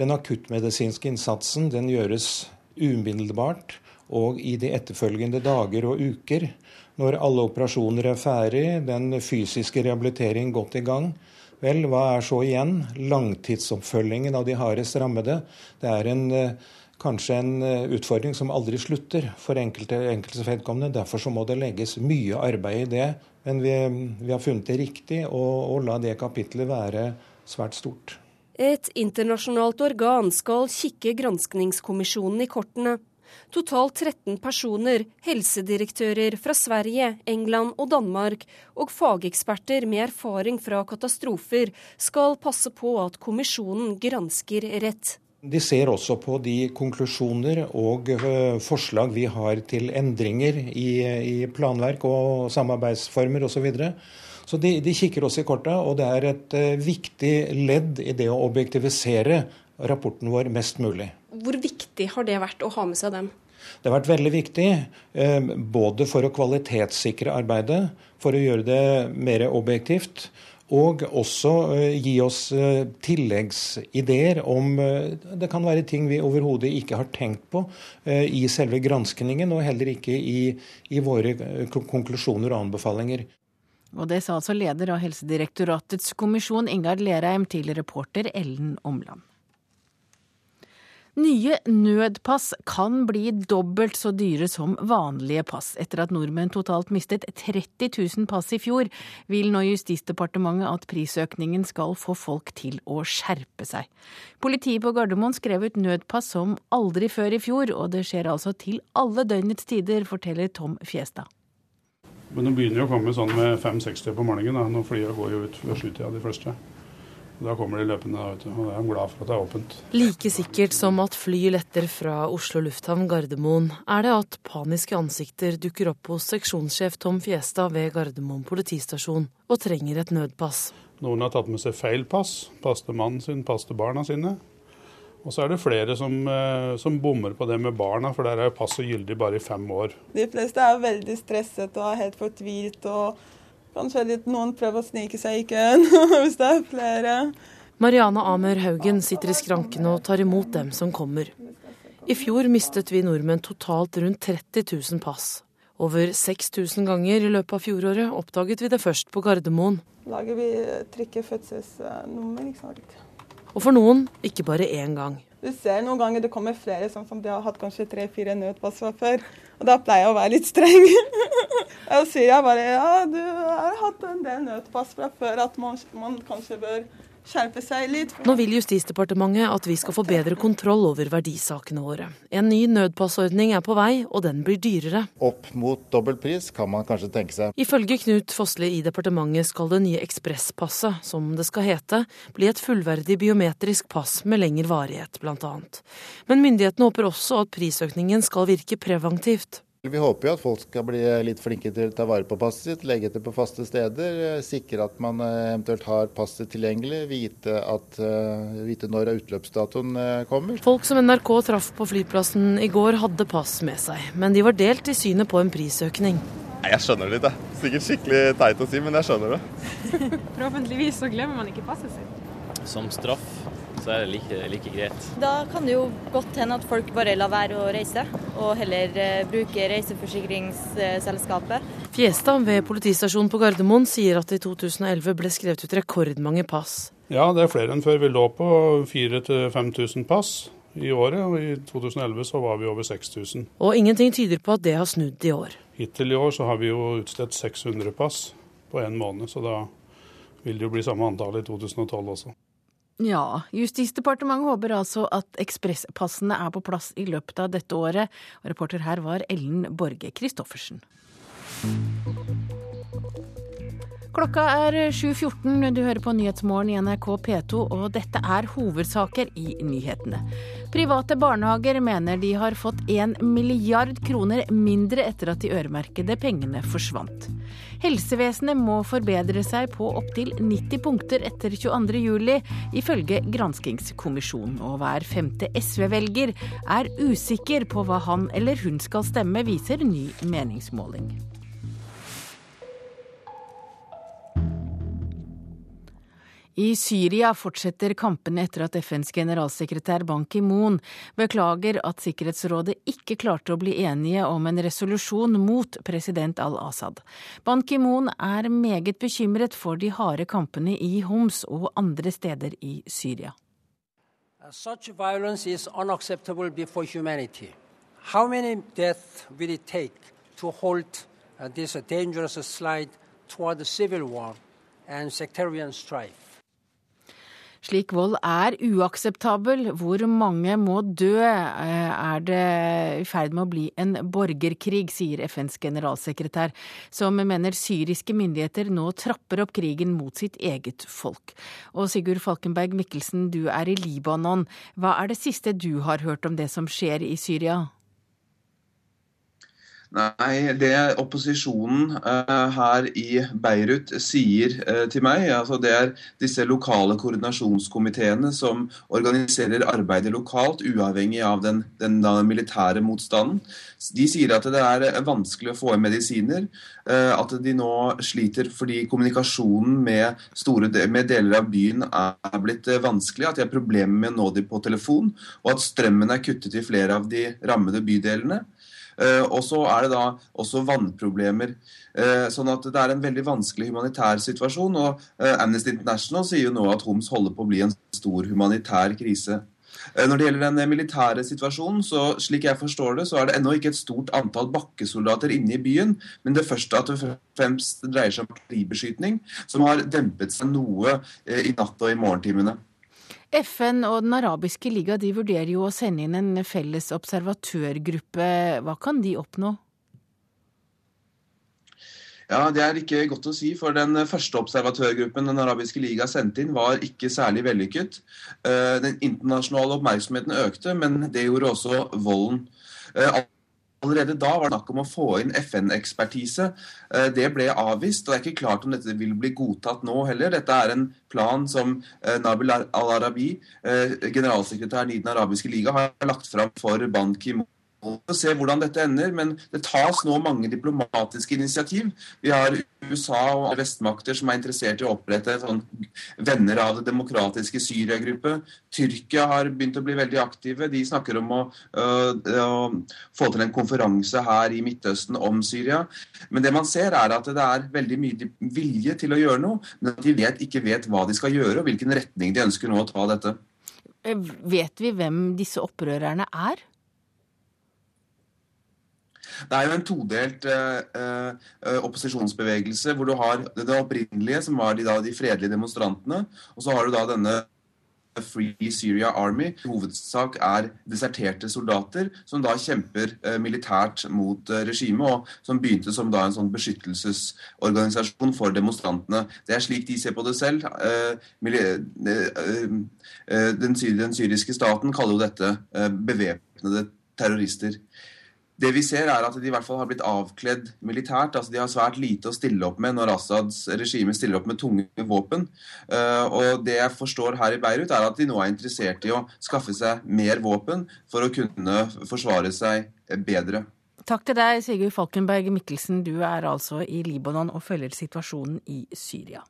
Den akuttmedisinske innsatsen den gjøres umiddelbart og i de etterfølgende dager og uker når alle operasjoner er ferdig, den fysiske rehabilitering godt i gang. Vel, hva er så igjen? Langtidsoppfølgingen av de hardest rammede. Det er en, kanskje en utfordring som aldri slutter for enkelte, enkelte vedkommende. Derfor så må det legges mye arbeid i det. Men vi, vi har funnet det riktig å, å la det kapitlet være svært stort. Et internasjonalt organ skal kikke granskningskommisjonen i kortene. Totalt 13 personer, helsedirektører fra Sverige, England og Danmark, og fageksperter med erfaring fra katastrofer, skal passe på at kommisjonen gransker rett. De ser også på de konklusjoner og eh, forslag vi har til endringer i, i planverk og samarbeidsformer osv. Så, videre. Så de, de, kikker oss i korta, og det er et uh, viktig ledd i det å objektivisere rapporten vår mest mulig. Hvor viktig har det vært å ha med seg dem? Det har vært veldig viktig, uh, både for å kvalitetssikre arbeidet, for å gjøre det mer objektivt, og også uh, gi oss tilleggsideer om Det kan være ting vi overhodet ikke har tenkt på i selve granskningen, og heller ikke i, i våre konklusjoner og anbefalinger. Og det sa altså leder av Helsedirektoratets kommisjon, Ingar Lerheim, til reporter Ellen Omland. Nye nødpass kan bli dobbelt så dyre som vanlige pass. Etter at nordmenn totalt mistet 30 000 pass i fjor, vil nå Justisdepartementet at prisøkningen skal få folk til å skjerpe seg. Politiet på Gardermoen skrev ut nødpass som aldri før i fjor, og det skjer altså til alle døgnets tider, forteller Tom Fjestad. Men det begynner å komme sånn med 5-60 på morgenen. da, Når flyene går jo ut ved sjutida, de første. Da kommer de løpende, vet du. Og da er de glad for at det er åpent. Like sikkert som at fly letter fra Oslo lufthavn Gardermoen, er det at paniske ansikter dukker opp hos seksjonssjef Tom Fiesta ved Gardermoen politistasjon og trenger et nødpass. Noen har tatt med seg feil pass. Pass til mannen sin, pass til barna sine. Og så er det flere som, eh, som, bommer på det med barna, for der er jo passet gyldig bare i fem år. De fleste er veldig stresset og helt fortvilt, og kanskje litt, noen prøver å snike seg i køen (laughs) hvis det er flere. Mariana Amer Haugen sitter i skranken og tar imot dem som kommer. I fjor mistet vi nordmenn totalt rundt 30 000 pass. Over 6000 ganger i løpet av fjoråret oppdaget vi det først på Gardermoen. Lager vi trykke fødselsnummer, ikke sant. Og for noen ikke bare én gang. Du ser noen ganger det kommer flere sånn som de har hatt kanskje tre-fire nødpass fra før. Og da pleier jeg å være litt streng. (laughs) Da sier jeg bare ja, du har hatt en del nødpass fra før, at man, man kanskje bør skjerpe seg litt. Nå vil Justisdepartementet at vi skal få bedre kontroll over verdisakene våre. En ny nødpassordning er på vei, og den blir dyrere. Opp mot dobbel pris kan man kanskje tenke seg. Ifølge Knut Fossli i departementet skal det nye ekspresspasset, som det skal hete, bli et fullverdig biometrisk pass med lengre varighet, bl.a. Men myndighetene håper også at prisøkningen skal virke preventivt. Vi håper jo at folk skal bli litt flinke til å ta vare på passet sitt, legge det på faste steder. Eh, sikre at man eh, eventuelt har passet tilgjengelig, vite, at, eh, vite når utløpsdatoen kommer. Folk som NRK traff på flyplassen i går hadde pass med seg, men de var delt i synet på en prisøkning. Jeg skjønner det litt, jeg. Sikkert skikkelig teit å si, men jeg skjønner det. (laughs) Forhåpentligvis så glemmer man ikke passet sitt. Som straff så er det like, like, greit. Da kan det jo godt hende at folk bare lar være å reise, og heller uh, bruke reiseforsikringsselskapet. Fjestad ved politistasjonen på Gardermoen sier at det i 2011 ble skrevet ut rekordmange pass. Ja, det er flere enn før. Vi lå på 4000-5000 pass i året, og i 2011 så var vi over 6000. Og ingenting tyder på at det har snudd i år. Hittil i år så har vi jo utstedt 600 pass på en måned, så da vil det jo bli samme antall i 2012 også. Ja, Justisdepartementet håper altså at ekspresspassene er på plass i løpet av dette året. Reporter her var Ellen Borge Christoffersen. Klokka er 7.14. Du hører på Nyhetsmorgen i NRK P2, og dette er hovedsaker i nyhetene. Private barnehager mener de har fått en milliard kroner mindre etter at de øremerkede pengene forsvant. Helsevesenet må forbedre seg på opptil 90 punkter etter 22.07, ifølge granskingskommisjonen. Og hver femte SV-velger er usikker på hva han eller hun skal stemme, viser ny meningsmåling. I Syria fortsetter kampene etter at FNs generalsekretær Ban Ki-moon beklager at Sikkerhetsrådet ikke klarte å bli enige om en resolusjon mot president al-Assad. Ban Ki-moon er meget bekymret for de harde kampene i Homs og andre steder i Syria. Such violence is unacceptable before humanity. How many deaths will it take to halt uh, this dangerous slide toward civil war and sectarian strife? Slik vold er uakseptabel. Hvor mange må dø? Eh, er det i ferd med å bli en borgerkrig, sier FNs generalsekretær, som mener syriske myndigheter nå trapper opp krigen mot sitt eget folk. Og Sigurd Falkenberg Mikkelsen, du er i Libanon. Hva er det siste du har hørt om det som skjer i Syria? Nei, det opposisjonen uh, her i Beirut sier uh, til meg, altså det er disse lokale koordinasjonskomiteene som organiserer arbeidet lokalt, uavhengig av den, den, den militære motstanden. De sier at det er vanskelig å få inn medisiner, uh, at de nå sliter fordi kommunikasjonen med, store, med deler av byen er blitt vanskelig, at de har problemer med å nå dem på telefon, og at strømmen er kuttet i flere av de rammede bydelene. Eh, og så er det da også vannproblemer. Eh, sånn at det er en veldig vanskelig humanitær situasjon. Og eh, Amnesty International sier jo nå at Homs holder på å bli en stor humanitær krise. Når det gjelder den militære situasjonen, så slik jeg forstår det, så er det ennå ikke et stort antall bakkesoldater inne i byen, men det første at det fremst dreier seg om artilleribeskytning, som har dempet seg noe i natt og i morgentimene. FN og Den arabiske liga de vurderer jo å sende inn en felles observatørgruppe. Hva kan de oppnå? Ja, Det er ikke godt å si, for den første observatørgruppen Den arabiske liga sendte inn, var ikke særlig vellykket. Eh, den internasjonale oppmerksomheten økte, men det gjorde også volden. Eh, Allerede da var det snakk om å få inn FN-ekspertise. Eh, det ble avvist, og det er ikke klart om dette vil bli godtatt nå heller. Dette er en plan som eh, Nabil al-Arabi, generalsekretær generalsekretæren i Den arabiske liga, har lagt fram for Ban Ki-moon å se hvordan dette ender, men det tas nå mange diplomatiske initiativ. Vi har USA og vestmakter som er interessert i å opprette sånn venner av det demokratiske Syria-gruppe. Tyrkia har begynt å bli veldig aktive. De snakker om å, øh, å, få til en konferanse her i Midtøsten om Syria. Men det man ser er at det er veldig mye vilje til å gjøre noe, men at de vet, ikke vet hva de skal gjøre og hvilken retning de ønsker nå å ta dette. Vet vi hvem disse opprørerne er? Det er jo en todelt eh, eh, opposisjonsbevegelse, hvor du har det opprinnelige, som var de, da, de fredelige demonstrantene, og så har du da denne Free Syria Army i hovedsak er deserterte soldater som da kjemper eh, militært mot eh, regimet, og som begynte som da en sånn beskyttelsesorganisasjon for demonstrantene. Det er slik de ser på det selv. Eh, eh, eh, den, syriske staten kaller jo dette bevæpnede terrorister. Det vi ser er at de i hvert fall har blitt avkledd militært. altså De har svært lite å stille opp med når Assads regime stiller opp med tunge våpen. Eh, og Det jeg forstår her i Beirut, er at de nå er interessert i å skaffe seg mer våpen for å kunne forsvare seg bedre. Takk til deg, Sigurd Falkenberg Mikkelsen. Du er altså i Libanon og følger situasjonen i Syria.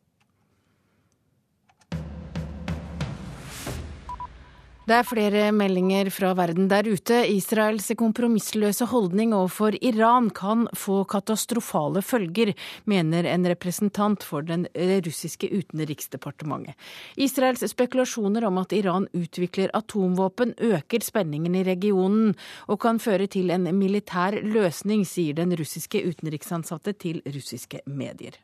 Det er flere meldinger fra verden der ute. Israels kompromissløse holdning overfor Iran kan få katastrofale følger, mener en representant for den russiske utenriksdepartementet. Israels spekulasjoner om at Iran utvikler atomvåpen, øker spenningen i regionen og kan føre til en militær løsning, sier den russiske utenriksansatte til russiske medier.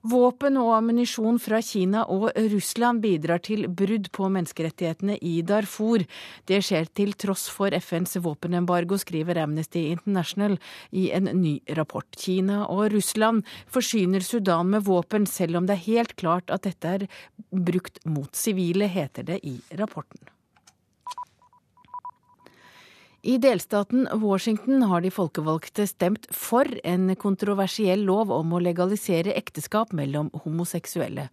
Våpen og ammunisjon fra Kina og Russland bidrar til brudd på menneskerettighetene i Darfur. Det skjer til tross for FNs våpenembargo, skriver Amnesty International i en ny rapport. Kina og Russland forsyner Sudan med våpen, selv om det er helt klart at dette er brukt mot sivile, heter det i rapporten. I delstaten Washington har de folkevalgte stemt for en kontroversiell lov om å legalisere ekteskap mellom homoseksuelle.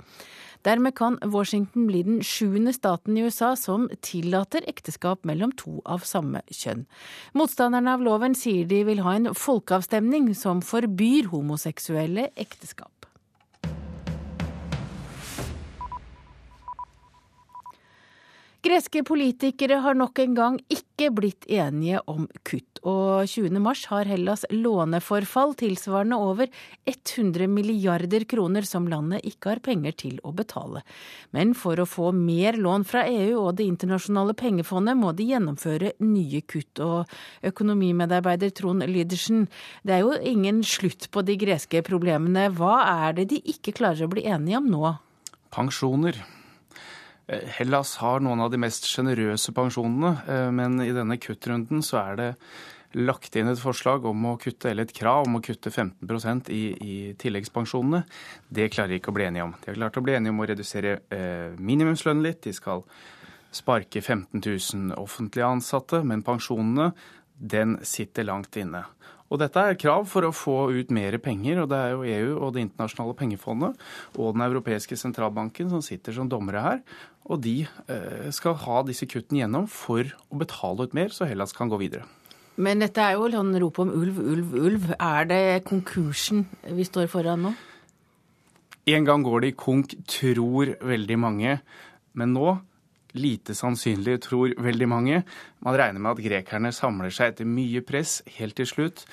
Dermed kan Washington bli den sjuende staten i USA som tillater ekteskap mellom to av samme kjønn. Motstanderne av loven sier de vil ha en folkeavstemning som forbyr homoseksuelle ekteskap. Greske politikere har nok en gang ikke blitt enige om kutt, og 20. mars har Hellas låneforfall tilsvarende over 100 milliarder kroner som landet ikke har penger til å betale. Men for å få mer lån fra EU og Det internasjonale pengefondet må de gjennomføre nye kutt. Og økonomimedarbeider Trond Lydersen, det er jo ingen slutt på de greske problemene. Hva er det de ikke klarer å bli enige om nå? Pensjoner. Eh, Hellas har noen av de mest sjenerøse pensjonene, eh, men i denne kuttrunden så er det lagt inn et forslag om å kutte, eller et krav om å kutte 15% i, i tilleggspensjonene. Det klarer de ikke å bli enige om. De har klart å bli enige om å redusere eh, minimumslønnen litt. De skal sparke 15 000 offentlige ansatte, men pensjonene den sitter langt inne. Og dette er krav for å få ut mer penger, og det er jo EU og Det internasjonale pengefondet og Den europeiske sentralbanken som sitter som dommere her. Og de eh, skal ha disse kuttene gjennom for å betale ut mer, så Hellas kan gå videre. Men dette er jo sånn rop om ulv, ulv, ulv. Er det konkursen vi står foran nå? En gang går det i konk, tror veldig mange. Men nå lite sannsynlig, tror veldig mange. Man regner med at grekerne samler seg etter mye press helt til slutt.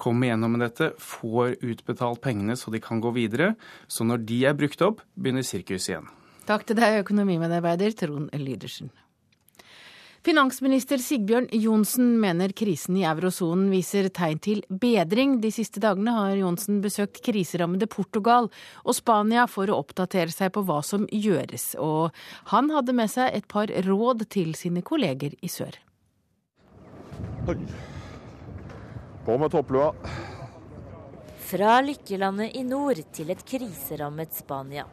Kommer gjennom med dette, får utbetalt pengene så de kan gå videre. Så når de er brukt opp, begynner sirkuset igjen. Takk til deg, økonomimedarbeider Trond Lydersen. Finansminister Sigbjørn Johnsen mener krisen i eurosonen viser tegn til bedring. De siste dagene har Johnsen besøkt kriserammede Portugal og Spania for å oppdatere seg på hva som gjøres, og han hadde med seg et par råd til sine kolleger i sør. På med topplua. Fra lykkelandet i nord til et kriserammet Spania.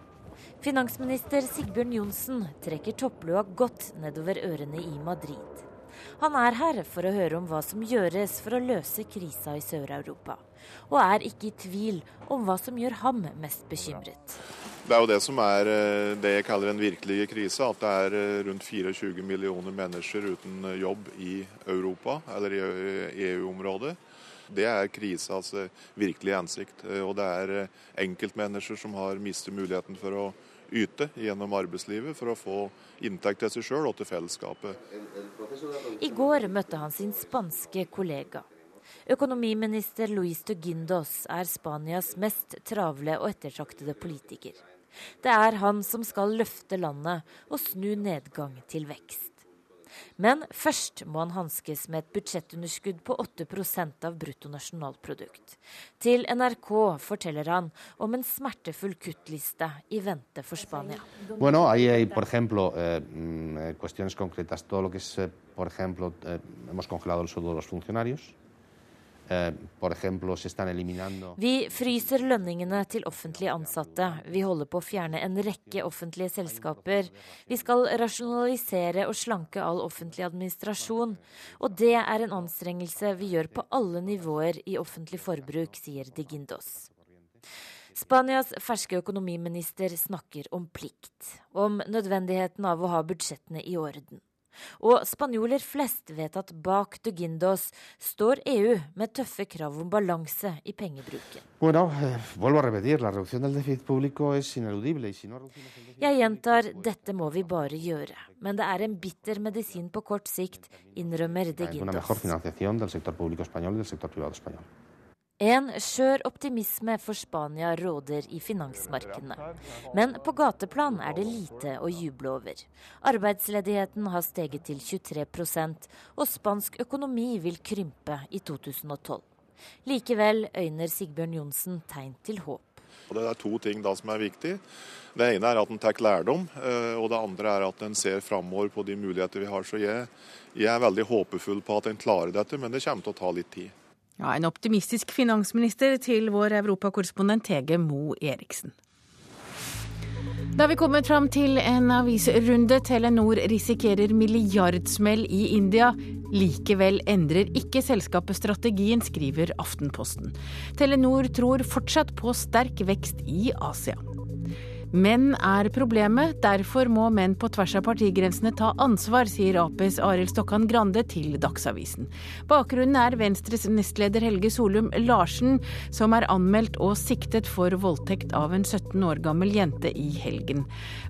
Finansminister Sigbjørn Johnsen trekker topplua godt nedover ørene i Madrid. Han er her for å høre om hva som gjøres for å løse krisa i Sør-Europa, og er ikke i tvil om hva som gjør ham mest bekymret. Det er jo det som er eh, det jeg kaller en virkelige krise. At det er eh, rundt 24 millioner mennesker uten eh, jobb i Europa, eller i EU-området. Det er krisas virkelige ansikt. Og det er enkeltmennesker som har mistet muligheten for å yte gjennom arbeidslivet for å få inntekt til seg sjøl og til fellesskapet. I går møtte han sin spanske kollega. Økonomiminister Luis de Guindos er Spanias mest travle og ettertraktede politiker. Det er han som skal løfte landet og snu nedgang til vekst. Men først må han hanskes med et budsjettunderskudd på 8% av bruttonasjonalprodukt. Til NRK forteller han om en smertefull kuttliste i vente for Spania. Bueno, hay, por ejemplo, eh, mm, cuestiones concretas. Todo lo que es, eh, por ejemplo, eh, hemos congelado el sueldo de los funcionarios. Eh, Vi fryser lønningene til offentlig ansatte. Vi holder på å fjerne en rekke offentlige selskaper. Vi skal rasjonalisere og slanke all offentlig administrasjon. Og det er en anstrengelse vi gjør på alle nivåer i offentlig forbruk, sier De Guindos. Spanias ferske økonomiminister snakker om plikt, om nødvendigheten av å ha budsjettene i orden. Og spanjoler flest vet at bak de Guindos står EU med tøffe krav om balanse i pengebruken. Jeg gjentar dette må vi bare gjøre, men det er en bitter medisin på kort sikt, innrømmer de Guindos. En skjør optimisme for Spania råder i finansmarkedene. Men på gateplan er det lite å juble over. Arbeidsledigheten har steget til 23% og spansk økonomi vil krympe i 2012. Likevel øyner Sigbjørn Johnsen tegn til håp. Det er to ting da som er viktig. Det ene er at en tar lærdom, eh, og det andre er at en ser framover på de muligheter vi har. Så jeg, jeg er veldig håpefull på at en klarer dette, men det kommer til å ta litt tid. Ja, En optimistisk finansminister til vår europakorrespondent Hege Mo Eriksen. Da er vi kommet fram til en avisrunde. Telenor risikerer milliardsmell i India. Likevel endrer ikke selskapet strategien, skriver Aftenposten. Telenor tror fortsatt på sterk vekst i Asia. Menn er problemet, derfor må menn på tvers av partigrensene ta ansvar, sier Aps Arild Stokkan Grande til Dagsavisen. Bakgrunnen er Venstres nestleder Helge Solum Larsen, som er anmeldt og siktet for voldtekt av en 17 år gammel jente i helgen.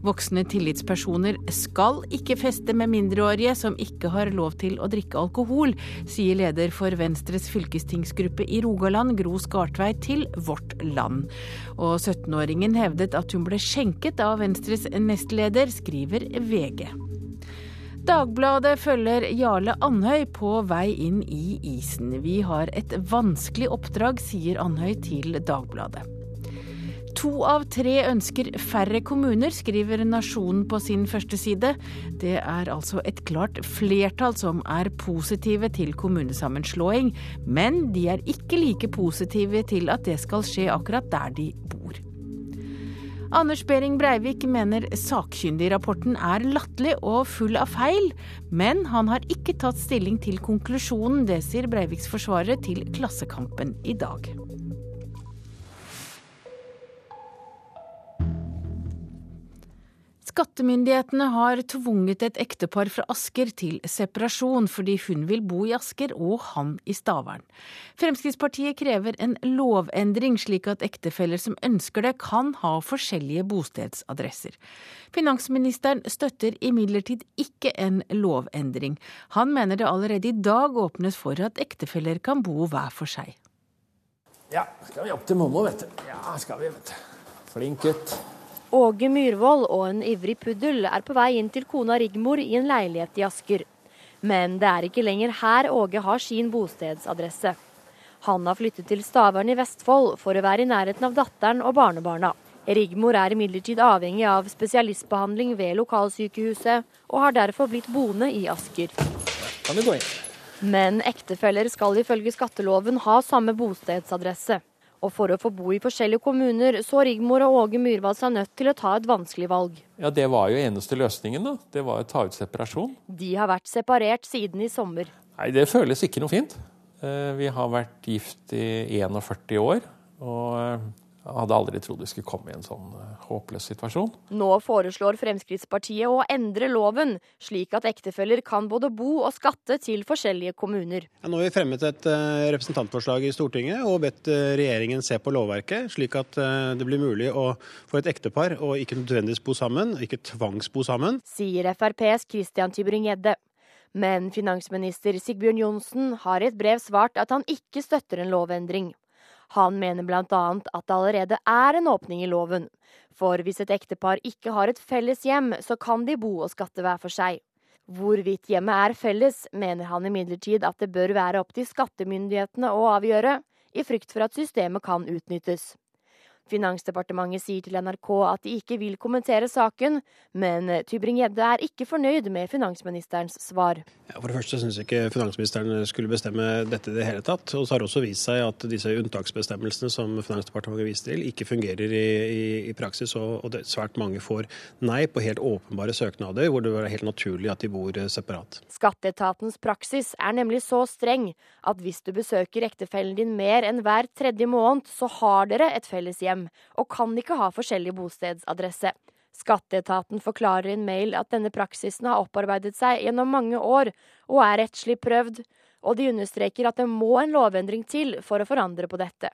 Voksne tillitspersoner skal ikke feste med mindreårige som ikke har lov til å drikke alkohol, sier leder for Venstres fylkestingsgruppe i Rogaland, Gro Skartveit, til Vårt Land. Og 17-åringen hevdet at hun ble skjenket av Venstres nestleder, skriver VG. Dagbladet følger Jarle Andhøy på vei inn i isen. Vi har et vanskelig oppdrag, sier Andhøy til Dagbladet. To av tre ønsker færre kommuner, skriver Nasjonen på sin første side. Det er altså et klart flertall som er positive til kommunesammenslåing, men de er ikke like positive til at det skal skje akkurat der de bor. Anders Behring Breivik mener sakkyndigrapporten er latterlig og full av feil, men han har ikke tatt stilling til konklusjonen. Det sier Breiviks forsvarere til Klassekampen i dag. Skattemyndighetene har tvunget et ektepar fra Asker til separasjon fordi hun vil bo i Asker og han i Stavern. Fremskrittspartiet krever en lovendring slik at ektefeller som ønsker det, kan ha forskjellige bostedsadresser. Finansministeren støtter imidlertid ikke en lovendring. Han mener det allerede i dag åpnes for at ektefeller kan bo hver for seg. Ja, skal vi opp til Mommo, vet du. Ja, skal vi, vet du. Flink gutt. Åge Myhrvold og en ivrig puddel er på vei inn til kona Rigmor i en leilighet i Asker. Men det er ikke lenger her Åge har sin bostedsadresse. Han har flyttet til Stavern i Vestfold for å være i nærheten av datteren og barnebarna. Rigmor er imidlertid avhengig av spesialistbehandling ved lokalsykehuset, og har derfor blitt boende i Asker. Men ektefeller skal ifølge skatteloven ha samme bostedsadresse. Og for å få bo i forskjellige kommuner, så Rigmor og Åge Myhrvold seg nødt til å ta et vanskelig valg. Ja, Det var jo eneste løsningen, da. Det var å ta ut separasjon. De har vært separert siden i sommer. Nei, det føles ikke noe fint. Eh, vi har vært gift i 41 år. Og eh, jeg hadde aldri trodd vi skulle komme i en sånn eh, håpløs situasjon. Nå foreslår Fremskrittspartiet å endre loven, slik at ektefeller kan både bo og skatte til forskjellige kommuner. Ja, nå har vi fremmet et uh, representantforslag i Stortinget og bedt uh, regjeringen se på lovverket, slik at det blir mulig å få et ektepar å ikke nødvendigvis bo sammen, ikke tvangsbo sammen. Sier FrPs Christian Tybring-Gjedde. Men finansminister Sigbjørn Johnsen har i et brev svart at han ikke støtter en lovendring. Han mener bl.a. at det allerede er en åpning i loven. For hvis et ektepar ikke har et felles hjem, så kan de bo og skatte hver for seg. Hvorvidt hjemmet er felles, mener han imidlertid at det bør være opp til skattemyndighetene å avgjøre, i frykt for at systemet kan utnyttes. Finansdepartementet sier til NRK at de ikke vil kommentere saken, men Tybring-Gjedde er ikke fornøyd med finansministerens svar. Ja, for det første syns ikke finansministeren skulle bestemme dette i det hele tatt. Og så har det også vist seg at disse unntaksbestemmelsene som Finansdepartementet viser til, ikke fungerer i, i, i praksis. Og, og det, svært mange får nei på helt åpenbare søknader hvor det er helt naturlig at de bor separat. Skatteetatens praksis er nemlig så streng at hvis du besøker ektefellen din mer enn hver tredje måned, så har dere et felles hjem hjem, og kan ikke ha forskjellig bostedsadresse. Skatteetaten forklarer i en mail at denne praksisen har opparbeidet seg gjennom mange år og er rettslig prøvd, og de understreker at det må en lovendring til for å forandre på dette.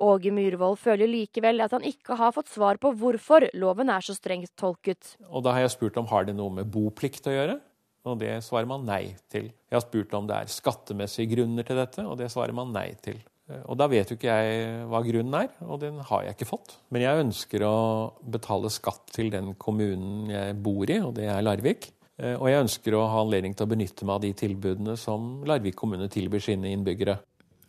Åge Myhrvold føler likevel at han ikke har fått svar på hvorfor loven er så strengt tolket. Og Da har jeg spurt om har det noe med boplikt å gjøre, og det svarer man nei til. Jeg har spurt om det er skattemessige grunner til dette, og det svarer man nei til. Eh, og da vet jo ikke jeg hva grunnen er, og den har jeg ikke fått. Men jeg ønsker å betale skatt til den kommunen jeg bor i, og det er Larvik. Eh, og jeg ønsker å ha anledning til å benytte meg av de tilbudene som Larvik kommune tilbyr sine innbyggere.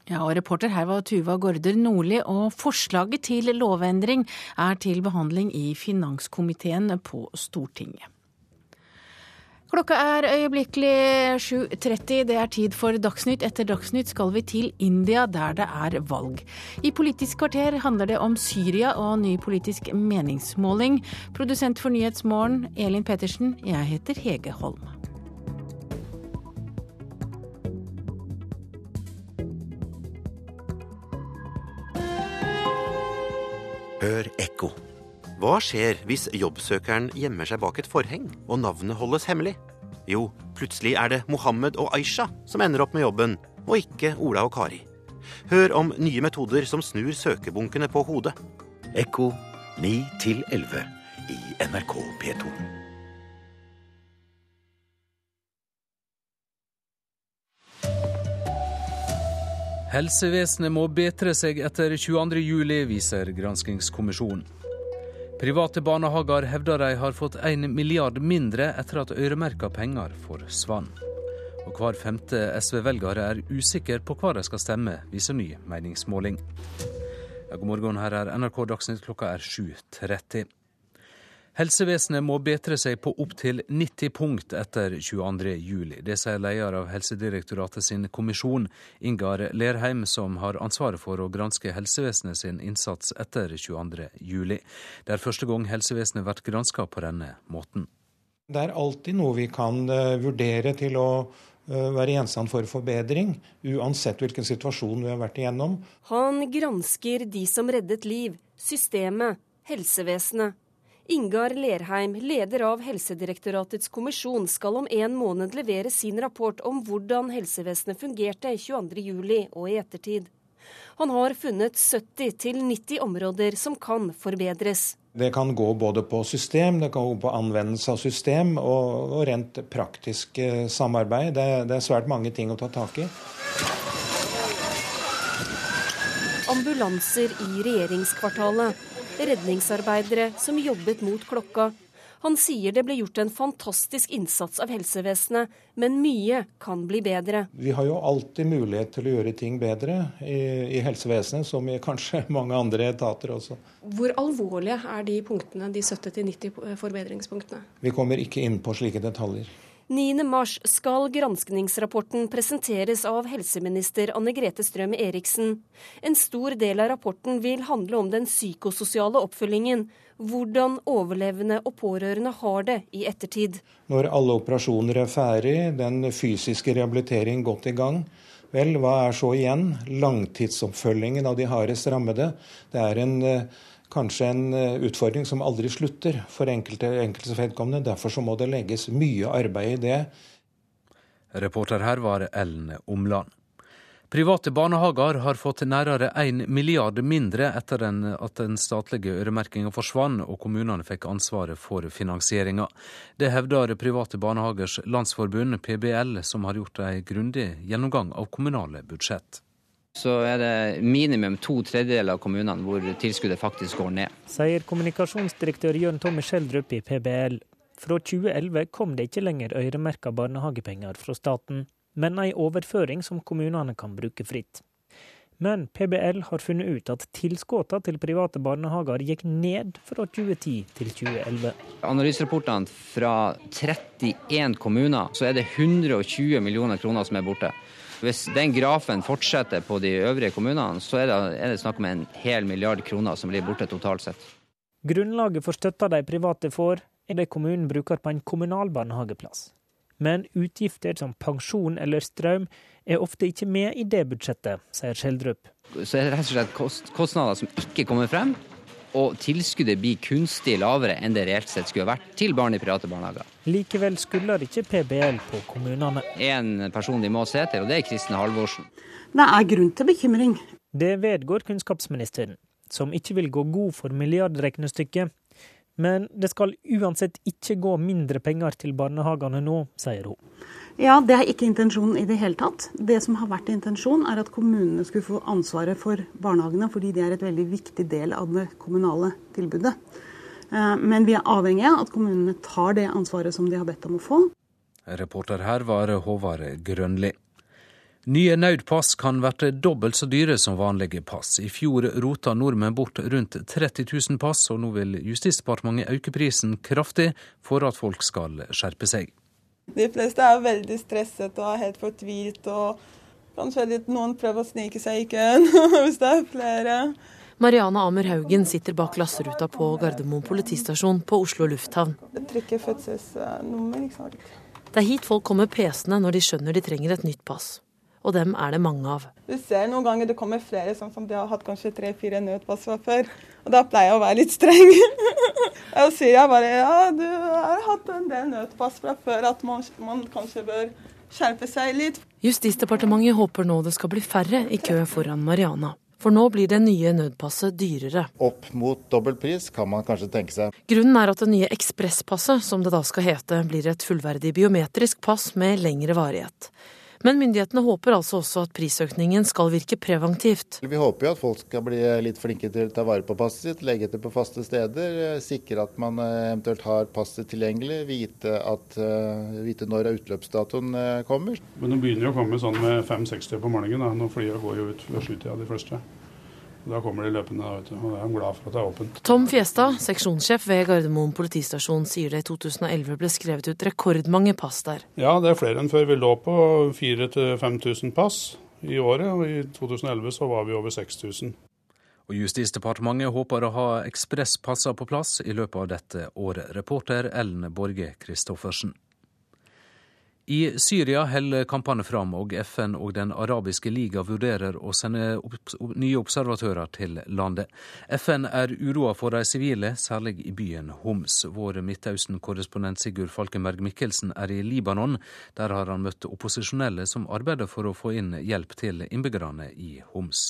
Ja, og Reporter her var Tuva Gaarder Nordli, og forslaget til lovendring er til behandling i finanskomiteen på Stortinget. Klokka er øyeblikkelig 7.30. Det er tid for Dagsnytt. Etter Dagsnytt skal vi til India, der det er valg. I Politisk kvarter handler det om Syria og ny politisk meningsmåling. Produsent for Nyhetsmorgen, Elin Pettersen. Jeg heter Hege Holm. Hør ekko. Hva skjer hvis jobbsøkeren gjemmer seg bak et forheng og navnet holdes hemmelig? Jo, plutselig er det Mohammed og Aisha som ender opp med jobben, og ikke Ola og Kari. Hør om nye metoder som snur søkebunkene på hodet. Ekko 9 11 i NRK P2. Helsevesenet må betre seg etter 22.07, viser granskingskommisjonen. Private barnehager hevder de har fått én milliard mindre etter at øremerka penger forsvant. Og hver femte SV-velger er usikker på hva de skal stemme, viser ny meningsmåling. Ja, god morgen, her er NRK Dagsnytt, klokka er 7.30. Helsevesenet må betre seg på opptil 90 punkt etter 22.07. Det sier leder av Helsedirektoratet sin kommisjon, Ingar Lerheim, som har ansvaret for å granske helsevesenet sin innsats etter 22.07. Det er første gang helsevesenet blir granska på denne måten. Det er alltid noe vi kan eh, vurdere til å eh, være gjenstand for forbedring, uansett hvilken situasjon vi har vært igjennom. Han gransker de som reddet liv, systemet, helsevesenet. Ingar Lerheim, leder av Helsedirektoratets kommisjon, skal om en måned levere sin rapport om hvordan helsevesenet fungerte 22.07 og i ettertid. Han har funnet 70-90 områder som kan forbedres. Det kan gå både på system, det kan gå på anvendelse av system og, og rent praktisk eh, samarbeid. Det, det er svært mange ting å ta tak i. Ambulanser i regjeringskvartalet redningsarbeidere som jobbet mot klokka. Han sier det ble gjort en fantastisk innsats av helsevesenet, men mye kan bli bedre. Vi har jo alltid mulighet til å gjøre ting bedre i, i helsevesenet, som i kanskje (laughs) mange andre etater også. Hvor alvorlige er de punktene, de 70-90 forbedringspunktene? Vi kommer ikke inn på slike detaljer. 9.3 skal granskningsrapporten presenteres av helseminister Anne Grete Strøm Eriksen. En stor del av rapporten vil handle om den psykososiale oppfølgingen. Hvordan overlevende og pårørende har det i ettertid. Når alle operasjoner er ferdig, den fysiske rehabilitering godt i gang, vel, hva er så igjen? Langtidsoppfølgingen av de hardest rammede. Det er en eh, kanskje en eh, utfordring som aldri slutter for enkelte, enkelte vedkommende. Derfor så må det legges mye arbeid i det. Reporter her var Ellen Omland. Private barnehager har fått nærmere 1 milliard mindre etter at den statlige øremerkinga forsvant og kommunene fikk ansvaret for finansieringa. Det hevder Private barnehagers landsforbund, PBL, som har gjort en grundig gjennomgang av kommunale budsjett så er det minimum to tredjedeler av kommunene hvor tilskuddet faktisk går ned. Sier kommunikasjonsdirektør Jørn Tommy Skjeldrup i PBL. Fra 2011 kom det ikke lenger øremerka barnehagepenger fra staten, men ei overføring som kommunene kan bruke fritt. Men PBL har funnet ut at tilskuddene til private barnehager gikk ned fra 2010 til 2011. Analyserapportene fra 31 kommuner, så er det 120 millioner kroner som er borte. Hvis den grafen fortsetter på de øvrige kommunene, så er det, er det snakk om en hel milliard kroner som blir borte totalt sett. Grunnlaget for støtta de private får, er det kommunen bruker på en kommunal barnehageplass. Men utgifter som pensjon eller strøm er ofte ikke med i det budsjettet, sier Skjeldrup. Så er det rett og slett kostnader som ikke kommer frem, og tilskuddet blir kunstig lavere enn det reelt sett skulle vært til barn i private barnehager. Likevel skylder ikke PBL på kommunene. En person de må se til, og det er Kristin Halvorsen. Det er grunn til bekymring. Det vedgår kunnskapsministeren, som ikke vil gå god for milliardregnestykket. Men det skal uansett ikke gå mindre penger til barnehagene nå, sier hun. Ja, Det er ikke intensjonen i det hele tatt. Det som har vært intensjonen, er at kommunene skulle få ansvaret for barnehagene, fordi de er et veldig viktig del av det kommunale tilbudet. Eh, men vi er avhengig av at kommunene tar det ansvaret som de har bedt om å få. Reporter her var Håvard Grønli. Nye nødpass kan bli dobbelt så dyre som vanlige pass. I fjor rota nordmenn bort rundt 30 000 pass, og nå vil Justisdepartementet øke prisen kraftig for at folk skal skjerpe seg. De fleste er veldig stresset og helt fortvilt. og Kanskje litt, noen prøver å snike seg i køen (laughs) hvis det er flere. Mariana Amer Haugen sitter bak glassruta på Gardermoen politistasjon på Oslo lufthavn. Trykker fødselsnummer, ikke sant. Det er hit folk kommer pesende når de skjønner de trenger et nytt pass. Og dem er det mange av. Du ser noen ganger det kommer flere sånn som de har hatt kanskje tre-fire nødpass fra før. Og da pleier jeg å være litt streng. (laughs) og sier jeg bare ja, du har hatt en del nødpass fra før, at man, man kanskje bør skjerpe seg litt. Justisdepartementet håper nå det skal bli færre i kø foran Mariana. For nå blir det nye nødpasset dyrere. Opp mot dobbel pris kan man kanskje tenke seg. Grunnen er at det nye ekspresspasset, som det da skal hete, blir et fullverdig biometrisk pass med lengre varighet. Men myndighetene håper altså også at prisøkningen skal virke preventivt. Vi håper jo at folk skal bli litt flinke til å ta vare på passet sitt, legge det på faste steder, sikre at man eh, eventuelt har passet tilgjengelig, vite, at, eh, vite når utløpsdatoen eh, kommer. Men det begynner å komme sånn med fem-seks på morgenen, da, når flyene går jo ut ved sjutida, de første. Da kommer de løpende, da, vet du. Og da er de glad for at det er åpent. Tom Fjestad, seksjonssjef ved Gardermoen politistasjon, sier det i 2011 ble skrevet ut rekordmange pass der. Ja, det er flere enn før. Vi lå på 4000-5000 pass i året, og i 2011 så var vi over 6000. Og Justisdepartementet håper å ha ekspresspasser på plass i løpet av dette året. Reporter Ellen Borge Christoffersen. I Syria holder kampene fram, og FN og Den arabiske liga vurderer å sende opp nye observatører til landet. FN er uroa for de sivile, særlig i byen Homs. Vår Midtøsten-korrespondent Sigurd Falkenberg Mikkelsen er i Libanon. Der har han møtt opposisjonelle som arbeider for å få inn hjelp til innbyggerne i Homs.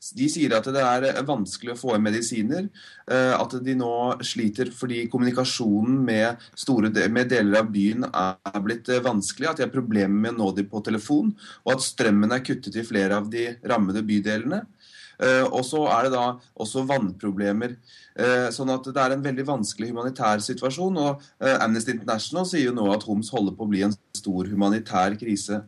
De sier at det er vanskelig å få inn medisiner. Eh, at de nå sliter fordi kommunikasjonen med, store, med deler av byen er blitt eh, vanskelig. At de har problemer med å nå dem på telefon. Og at strømmen er kuttet i flere av de rammede bydelene. Eh, og så er det da også vannproblemer. Sånn at det er en veldig vanskelig humanitær situasjon. Og Amnesty International sier jo nå at Homs holder på å bli en stor humanitær krise.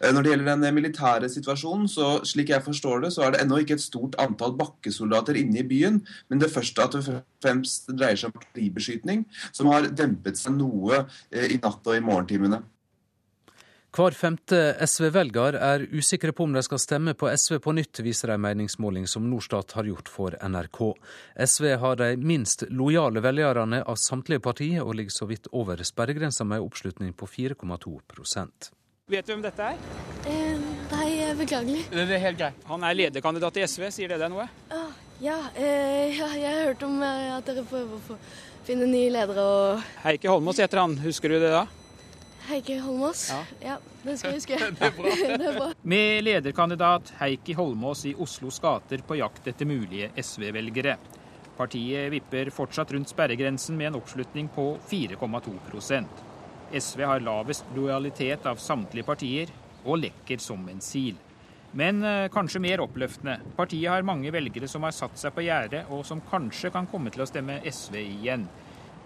Eh, når det gjelder den eh, militære situasjonen, så slik jeg forstår det, så er det ennå ikke et stort antall bakkesoldater inne i byen. Men det første at det fremst dreier seg om artilleribeskytning, som har dempet seg noe eh, i natt og i morgentimene. Hver femte SV-velger er usikre på om de skal stemme på SV på nytt, viser en meningsmåling som Norstat har gjort for NRK. SV har de minst lojale velgerne av samtlige partier, og ligger så vidt over sperregrensa med en oppslutning på 4,2 Vet du hvem dette er? Eh, nei, beklager. Det er helt greit. Han er lederkandidat i SV, sier det deg noe? Ah, ja, eh, ja, jeg har hørt om eh, at dere prøver å finne nye ledere og Heikki Holmås heter han, husker du det da? Heikki Holmås? Ja. ja, det skal jeg huske. (laughs) det, er bra. (laughs) det er bra. Med lederkandidat Heikki Holmås i Oslos gater på jakt etter mulige SV-velgere. Partiet vipper fortsatt rundt sperregrensen med en oppslutning på 4,2 SV har lavest lojalitet av samtlige partier, og lekker som en sil. Men eh, kanskje mer oppløftende. Partiet har mange velgere som har satt seg på gjerdet, og som kanskje kan komme til å stemme SV igjen.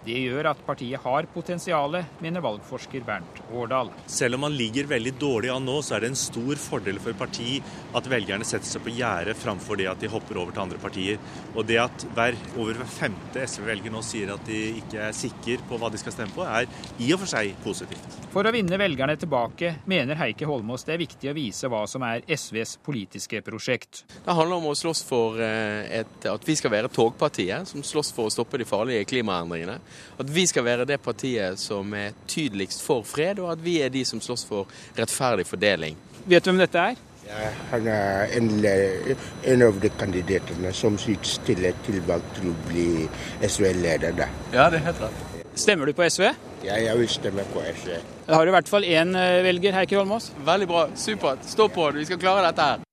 Det gjør at partiet har potensialet, mener valgforsker Bernt Årdal. Selv om man ligger veldig dårlig an nå, så er det en stor fordel for parti at velgerne setter seg på gjerdet framfor det at de hopper over til andre partier. Og det at hver, over hver femte SV-velger nå sier at de ikke er sikre på hva de skal stemme på, er i og for seg positivt. For å vinne velgerne tilbake mener Heikki Holmås det er viktig å vise hva som er SVs politiske prosjekt. Det handler om å slåss for eh, et, at vi skal være togpartiet som slåss for å stoppe de farlige klimaendringene. At vi skal være det partiet som er tydeligst for fred, og at vi er de som slåss for rettferdig fordeling. Vet du hvem dette er? Ja, han er en, en av de kandidatene som stiller til valg til å bli SV-leder. Ja, det er helt rett. Stemmer du på SV? Ja, jeg vil stemme på SV. Da har du i hvert fall én eh, velger, Heikki Holmås. Veldig bra. Supert. Stå på, vi skal klare dette her.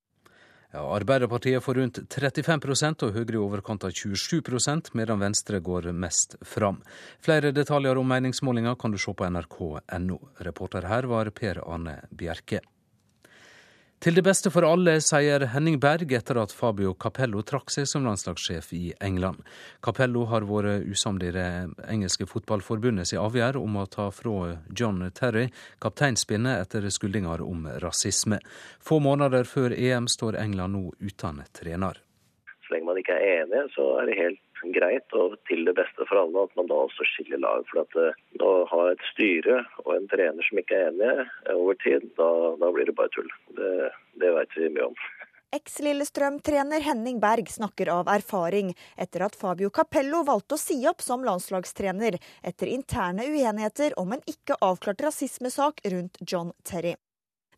Ja, Arbeiderpartiet får rundt 35 og Høyre i overkant av 27% medan Venstre går mest fram. Flere detaljer om meningsmålinga kan du se på nrk.no. Reporter her var Per Arne Bjerke. Til det beste for alle, sier Henning Berg etter at Fabio Capello trakk seg som landslagssjef i England. Capello har vært usamd i det engelske fotballforbundet sin avgjørelse om å ta fra John Terry kapteinspinnet etter skyldninger om rasisme. Få måneder før EM står England nå uten trener. Så lenge man ikke er enig, så er det helt greit og til det beste for alle at man da også skiller lag. For at eh, å ha et styre og en trener som ikke er enige over tid, da, da blir det bare tull. Det, det vet vi mye om. Eks-Lillestrøm-trener Henning Berg snakker av erfaring, etter at Fabio Capello valgte å si opp som landslagstrener etter interne uenigheter om en ikke avklart rasismesak rundt John Terry.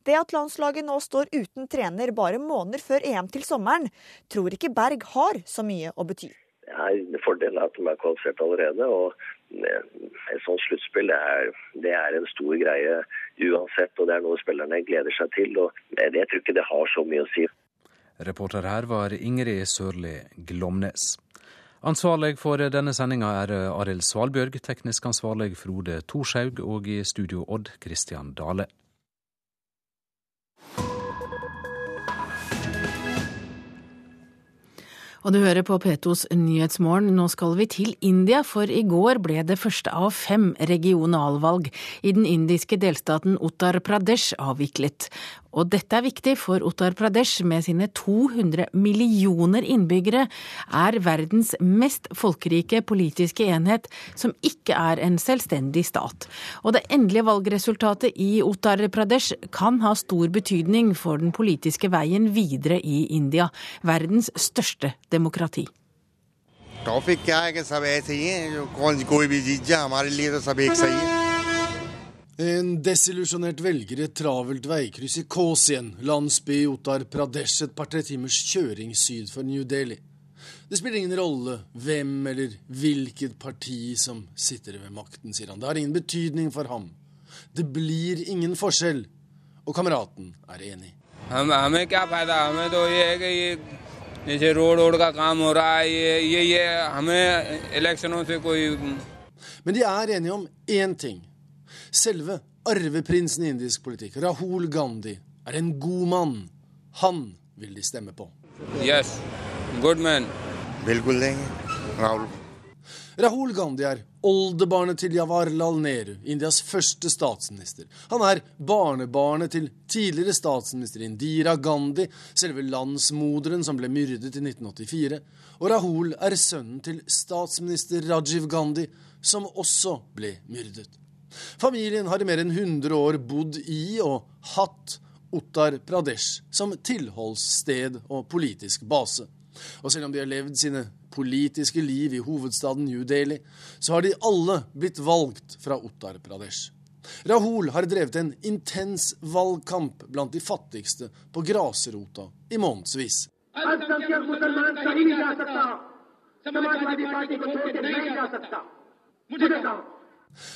Det at landslaget nå står uten trener bare måneder før EM til sommeren, tror ikke Berg har så mye å bety. Ja, Fordelen er at de er kvalifisert allerede. og Et sånt sluttspill er, er en stor greie uansett. og Det er noe spillerne gleder seg til. og Jeg tror ikke det har så mye å si. Reporter her var Ingrid Sørli Glomnes. Ansvarlig for denne sendinga er Arild Svalbjørg, teknisk ansvarlig Frode Thorshaug og i studio Odd Christian Dale. Og du hører på P2s Nyhetsmorgen. Nå skal vi til India, for i går ble det første av fem regionalvalg i den indiske delstaten Uttar Pradesh avviklet. Og dette er viktig, for Uttar Pradesh med sine 200 millioner innbyggere er verdens mest folkerike politiske enhet, som ikke er en selvstendig stat. Og det endelige valgresultatet i Uttar Pradesh kan ha stor betydning for den politiske veien videre i India, verdens største demokrati. Topic क्या है कि सब ऐसे ही हैं जो कौन कोई भी जीत जाए हमारे लिए तो सब एक सही है En desillusjonert velger i et travelt veikryss i Kåsien, landsby i Uttar Pradesh, et par-tre timers kjøring syd for New Delhi. Det spiller ingen rolle hvem eller hvilket parti som sitter ved makten, sier han. Det har ingen betydning for ham. Det blir ingen forskjell. Og kameraten er enig. हम हमें क्या फायदा हमें तो ये है कि ये जैसे रोड वोड का काम हो रहा है ये ये ये हमें इलेक्शनों से कोई Men de er enige om én ting. Selve arveprinsen i indisk politikk, Rahul Gandhi, er en god mann. Han vil de stemme på. Yes, good man. Rahul. Gandhi er oldebarnet til Jawaharlal Nehru, Indias første statsminister. Han er barnebarnet til tidligere statsminister Indira Gandhi, selve landsmoderen som ble myrdet i 1984. Og Rahul er sønnen til statsminister Rajiv Gandhi, som også ble myrdet. Familien har i mer enn 100 år bodd i og hatt Uttar Pradesh som tilholdssted og politisk base. Og selv om de har levd sine politiske liv i hovedstaden New Delhi, så har de alle blitt valgt fra Uttar Pradesh. Rahul har drevet en intens valgkamp blant de fattigste på grasrota i månedsvis.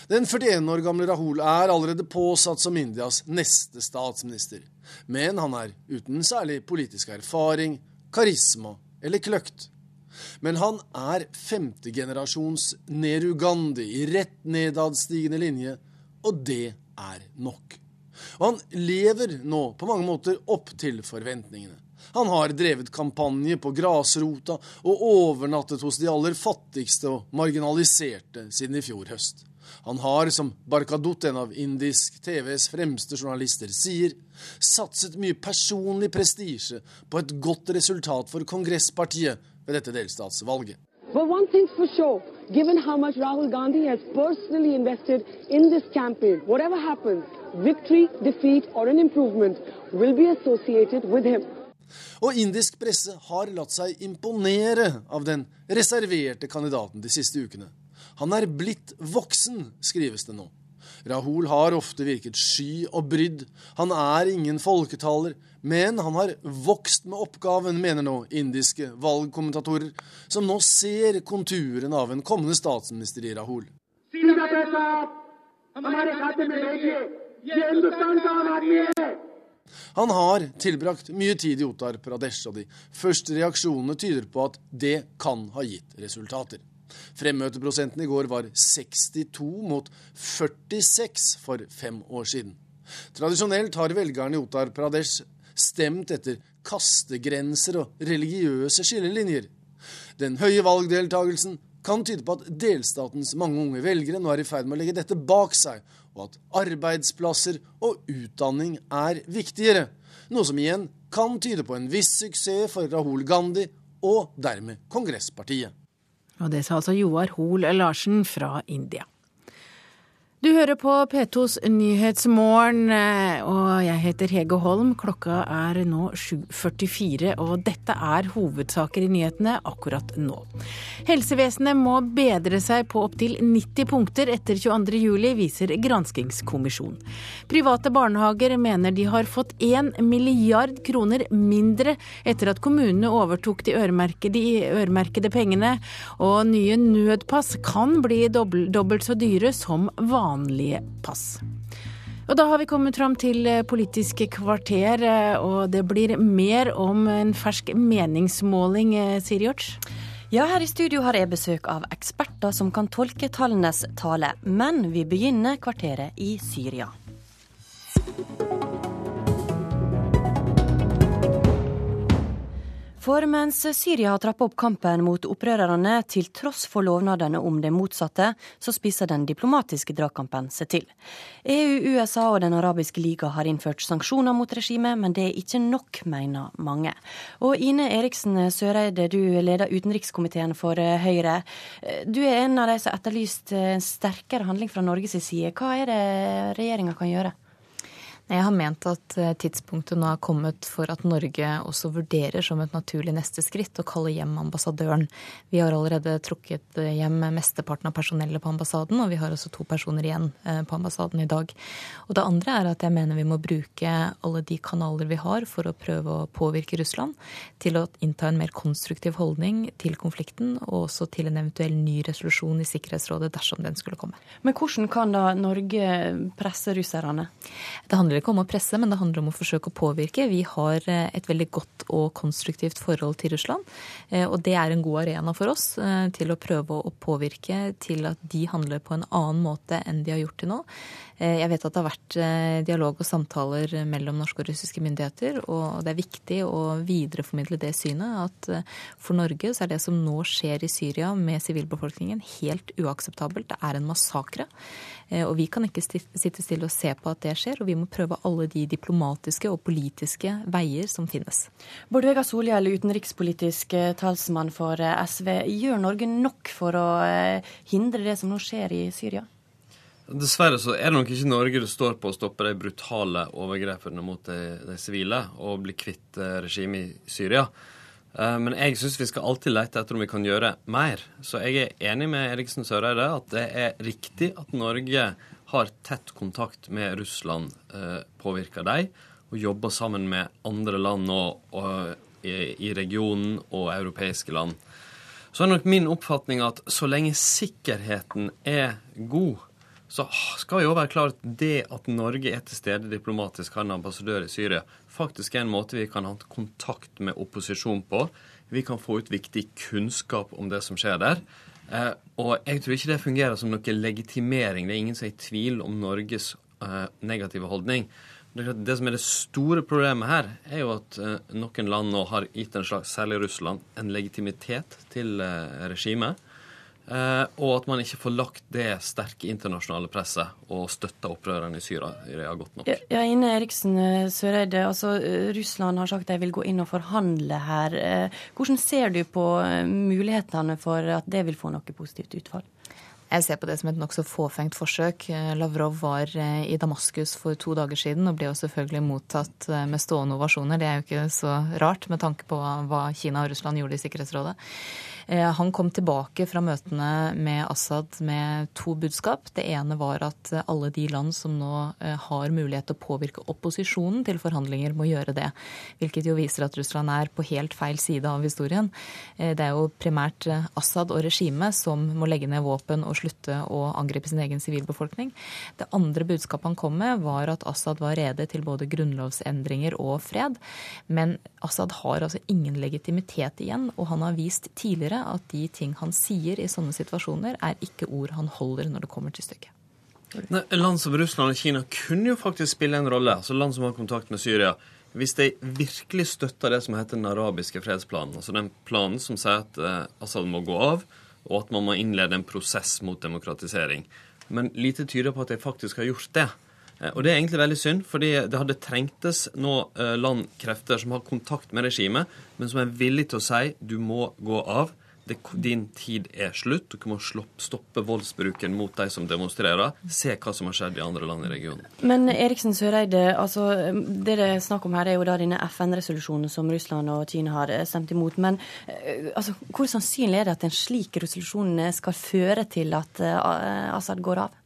Den 41 år gamle Rahul er allerede påsatt som Indias neste statsminister. Men han er uten særlig politisk erfaring, karisma eller kløkt. Men han er femtegenerasjons Nehru Gandhi i rett nedadstigende linje, og det er nok. Og han lever nå på mange måter opp til forventningene. Han har drevet kampanje på grasrota og overnattet hos de aller fattigste og marginaliserte siden i fjor høst. Han har, som Barkadut, en av indisk TVs fremste journalister, sier, satset mye personlig prestisje på et godt resultat for kongresspartiet ved dette delstatsvalget. But one thing's for sure, given how much Rahul Gandhi has personally invested in this campaign, whatever happens, victory, defeat, or an improvement will be associated with him. Og indisk presse har latt seg imponere av den reserverte kandidaten de siste ukene. Han er blitt voksen, skrives det nå. Rahul har ofte virket sky og brydd. Han er ingen folketaler, men han har vokst med oppgaven, mener nå indiske valgkommentatorer, som nå ser konturen av en kommende statsminister i Rahul. Han har tilbrakt mye tid i Otar Pradesh, og de første reaksjonene tyder på at det kan ha gitt resultater. Fremmøteprosenten i går var 62 mot 46 for fem år siden. Tradisjonelt har velgerne i Uttar Pradesh stemt etter kastegrenser og religiøse skillelinjer. Den høye valgdeltagelsen kan tyde på at delstatens mange unge velgere nå er i ferd med å legge dette bak seg, og at arbeidsplasser og utdanning er viktigere. Noe som igjen kan tyde på en viss suksess for Rahul Gandhi og dermed kongresspartiet. Og det sa altså Joar Hoel Larsen fra India. Du hører på P2s Nyhetsmorgen, eh, og jeg heter Hege Holm. Klokka er nå 7.44, og dette er hovedsaker i nyhetene akkurat nå. Helsevesenet må bedre seg på opptil 90 punkter etter 22.07, viser granskingskommisjonen. Private barnehager mener de har fått 1 milliard kroner mindre etter at kommunene overtok de øremerkede, øremerkede pengene, og nye nødpass kan bli dobbelt så dyre som vanlige vanlige pass. Og da har vi kommet fram til politiske Politisk kvarter, eh, og det blir mer om en fersk meningsmåling, eh, Siri Hjorts. Ja, her i studio har jeg besøk av eksperter som kan tolke tallenes tale. Men vi begynner kvarteret i Syria. For mens Syria har trappa opp kampen mot opprørerne til tross for lovnadene om det motsatte, så spiser den diplomatiske dragkampen seg til. EU, USA og Den arabiske liga har innført sanksjoner mot regimet, men det er ikke nok, mener mange. Og Ine Eriksen Søreide, du leder utenrikskomiteen for Høyre. Du er en av de som har etterlyst sterkere handling fra Norges side. Hva er det regjeringa kan gjøre? Jeg har ment at eh, tidspunktet nå er kommet for at Norge også vurderer som et naturlig neste skritt å kalle hjem ambassadøren. Vi har allerede trukket eh, hjem mesteparten av personellet på ambassaden, og vi har også to personer igjen eh, på ambassaden i dag. Og det andre er at jeg mener vi må bruke alle de kanaler vi har for å prøve å påvirke Russland til å innta en mer konstruktiv holdning til konflikten, og også til en eventuell ny resolusjon i Sikkerhetsrådet dersom den skulle komme. Men hvordan kan da Norge presse russerne? Det handler ikke om å presse, men det handler om å forsøke å påvirke. Vi har eh, et veldig godt og konstruktivt forhold til Russland. Eh, og det er en god arena for oss eh, til å prøve å påvirke til at de handler på en annen måte enn de har gjort til nå. Jeg vet at det har vært dialog og samtaler mellom norske og russiske myndigheter, og det er viktig å videreformidle det synet at for Norge så er det som nå skjer i Syria med sivilbefolkningen helt uakseptabelt. Det er en massakre. Og vi kan ikke sitte stille og se på at det skjer, og vi må prøve alle de diplomatiske og politiske veier som finnes. Bård Vegar Solhjell, utenrikspolitisk eh, talsmann for eh, SV. Gjør Norge nok for å eh, hindre det som nå skjer i Syria? Dessverre så er det nok ikke Norge det står på å stoppe de brutale overgrepene mot de sivile og bli kvitt regimet i Syria. Men jeg syns vi skal alltid lete etter om vi kan gjøre mer. Så jeg er enig med Eriksen Søreide at det er riktig at Norge har tett kontakt med Russland, eh, påvirker dem, og jobber sammen med andre land og, i, i, regionen og europeiske land. Så er nok min oppfatning at så lenge sikkerheten er god, så skal vi jo være klar at det at Norge er til stede diplomatisk, har en ambassadør i Syria, faktisk er en måte vi kan ha kontakt med opposisjon på. Vi kan få ut viktig kunnskap om det som skjer der. Eh, og jeg tror ikke det fungerer som noe legitimering. Det er ingen som er i tvil om Norges eh, negative holdning. Det som er det store problemet her, er jo at eh, noen land nå har gitt en slags, særlig Russland, en legitimitet til regimet. Eh, og at man ikke får lagt det sterke internasjonale presset og støtta opprørerne i Syria godt nok. Ja, Ine Eriksen eh, Søreide, altså eh, Russland har sagt de vil gå inn og forhandle her. Hvordan ser du på mulighetene for at det vil få noe positivt utfall? Jeg ser på det som et nokså fåfengt forsøk. Lavrov var i Damaskus for to dager siden og ble jo selvfølgelig mottatt med stående ovasjoner. Det er jo ikke så rart med tanke på hva Kina og Russland gjorde i Sikkerhetsrådet. Eh, han kom tilbake fra møtene med Assad med to budskap. Det ene var at alle de land som nå eh, har mulighet til å påvirke opposisjonen til forhandlinger, må gjøre det. Hvilket jo viser at Russland er på helt feil side av historien. Eh, det er jo primært Assad og regimet som må legge ned våpen og slutte å angripe sin egen sivilbefolkning. Det andre budskapet han kom med, var at Assad var rede til både grunnlovsendringer og fred. Men Assad har altså ingen legitimitet igjen, og han har vist tidligere tidligere at de ting han sier i sånne situasjoner, er ikke ord han holder når det kommer til stykket. Nei, land som Russland og Kina kunne jo faktisk spille en rolle, altså land som har kontakt med Syria. Hvis de virkelig støtter det som heter den arabiske fredsplanen, altså den planen som sier at eh, Assad må gå av, og at man må innlede en prosess mot demokratisering. Men lite tyder på at de faktisk har gjort det. Eh, og det er egentlig veldig synd, fordi det hadde trengtes nå eh, landkrefter som har kontakt med regimet, men som er villige til å si du må gå av det, din tid er slutt. Dere må stoppe voldsbruken mot de som demonstrerer. Se hva som har skjedd i andre land i regionen. Men Eriksen Søreide, altså, det det er snakk om her, er jo da denne FN-resolusjonen som Russland og Kina har eh, stemt imot. Men eh, altså, hvor sannsynlig er det at en slik resolusjon skal føre til at Assad går av?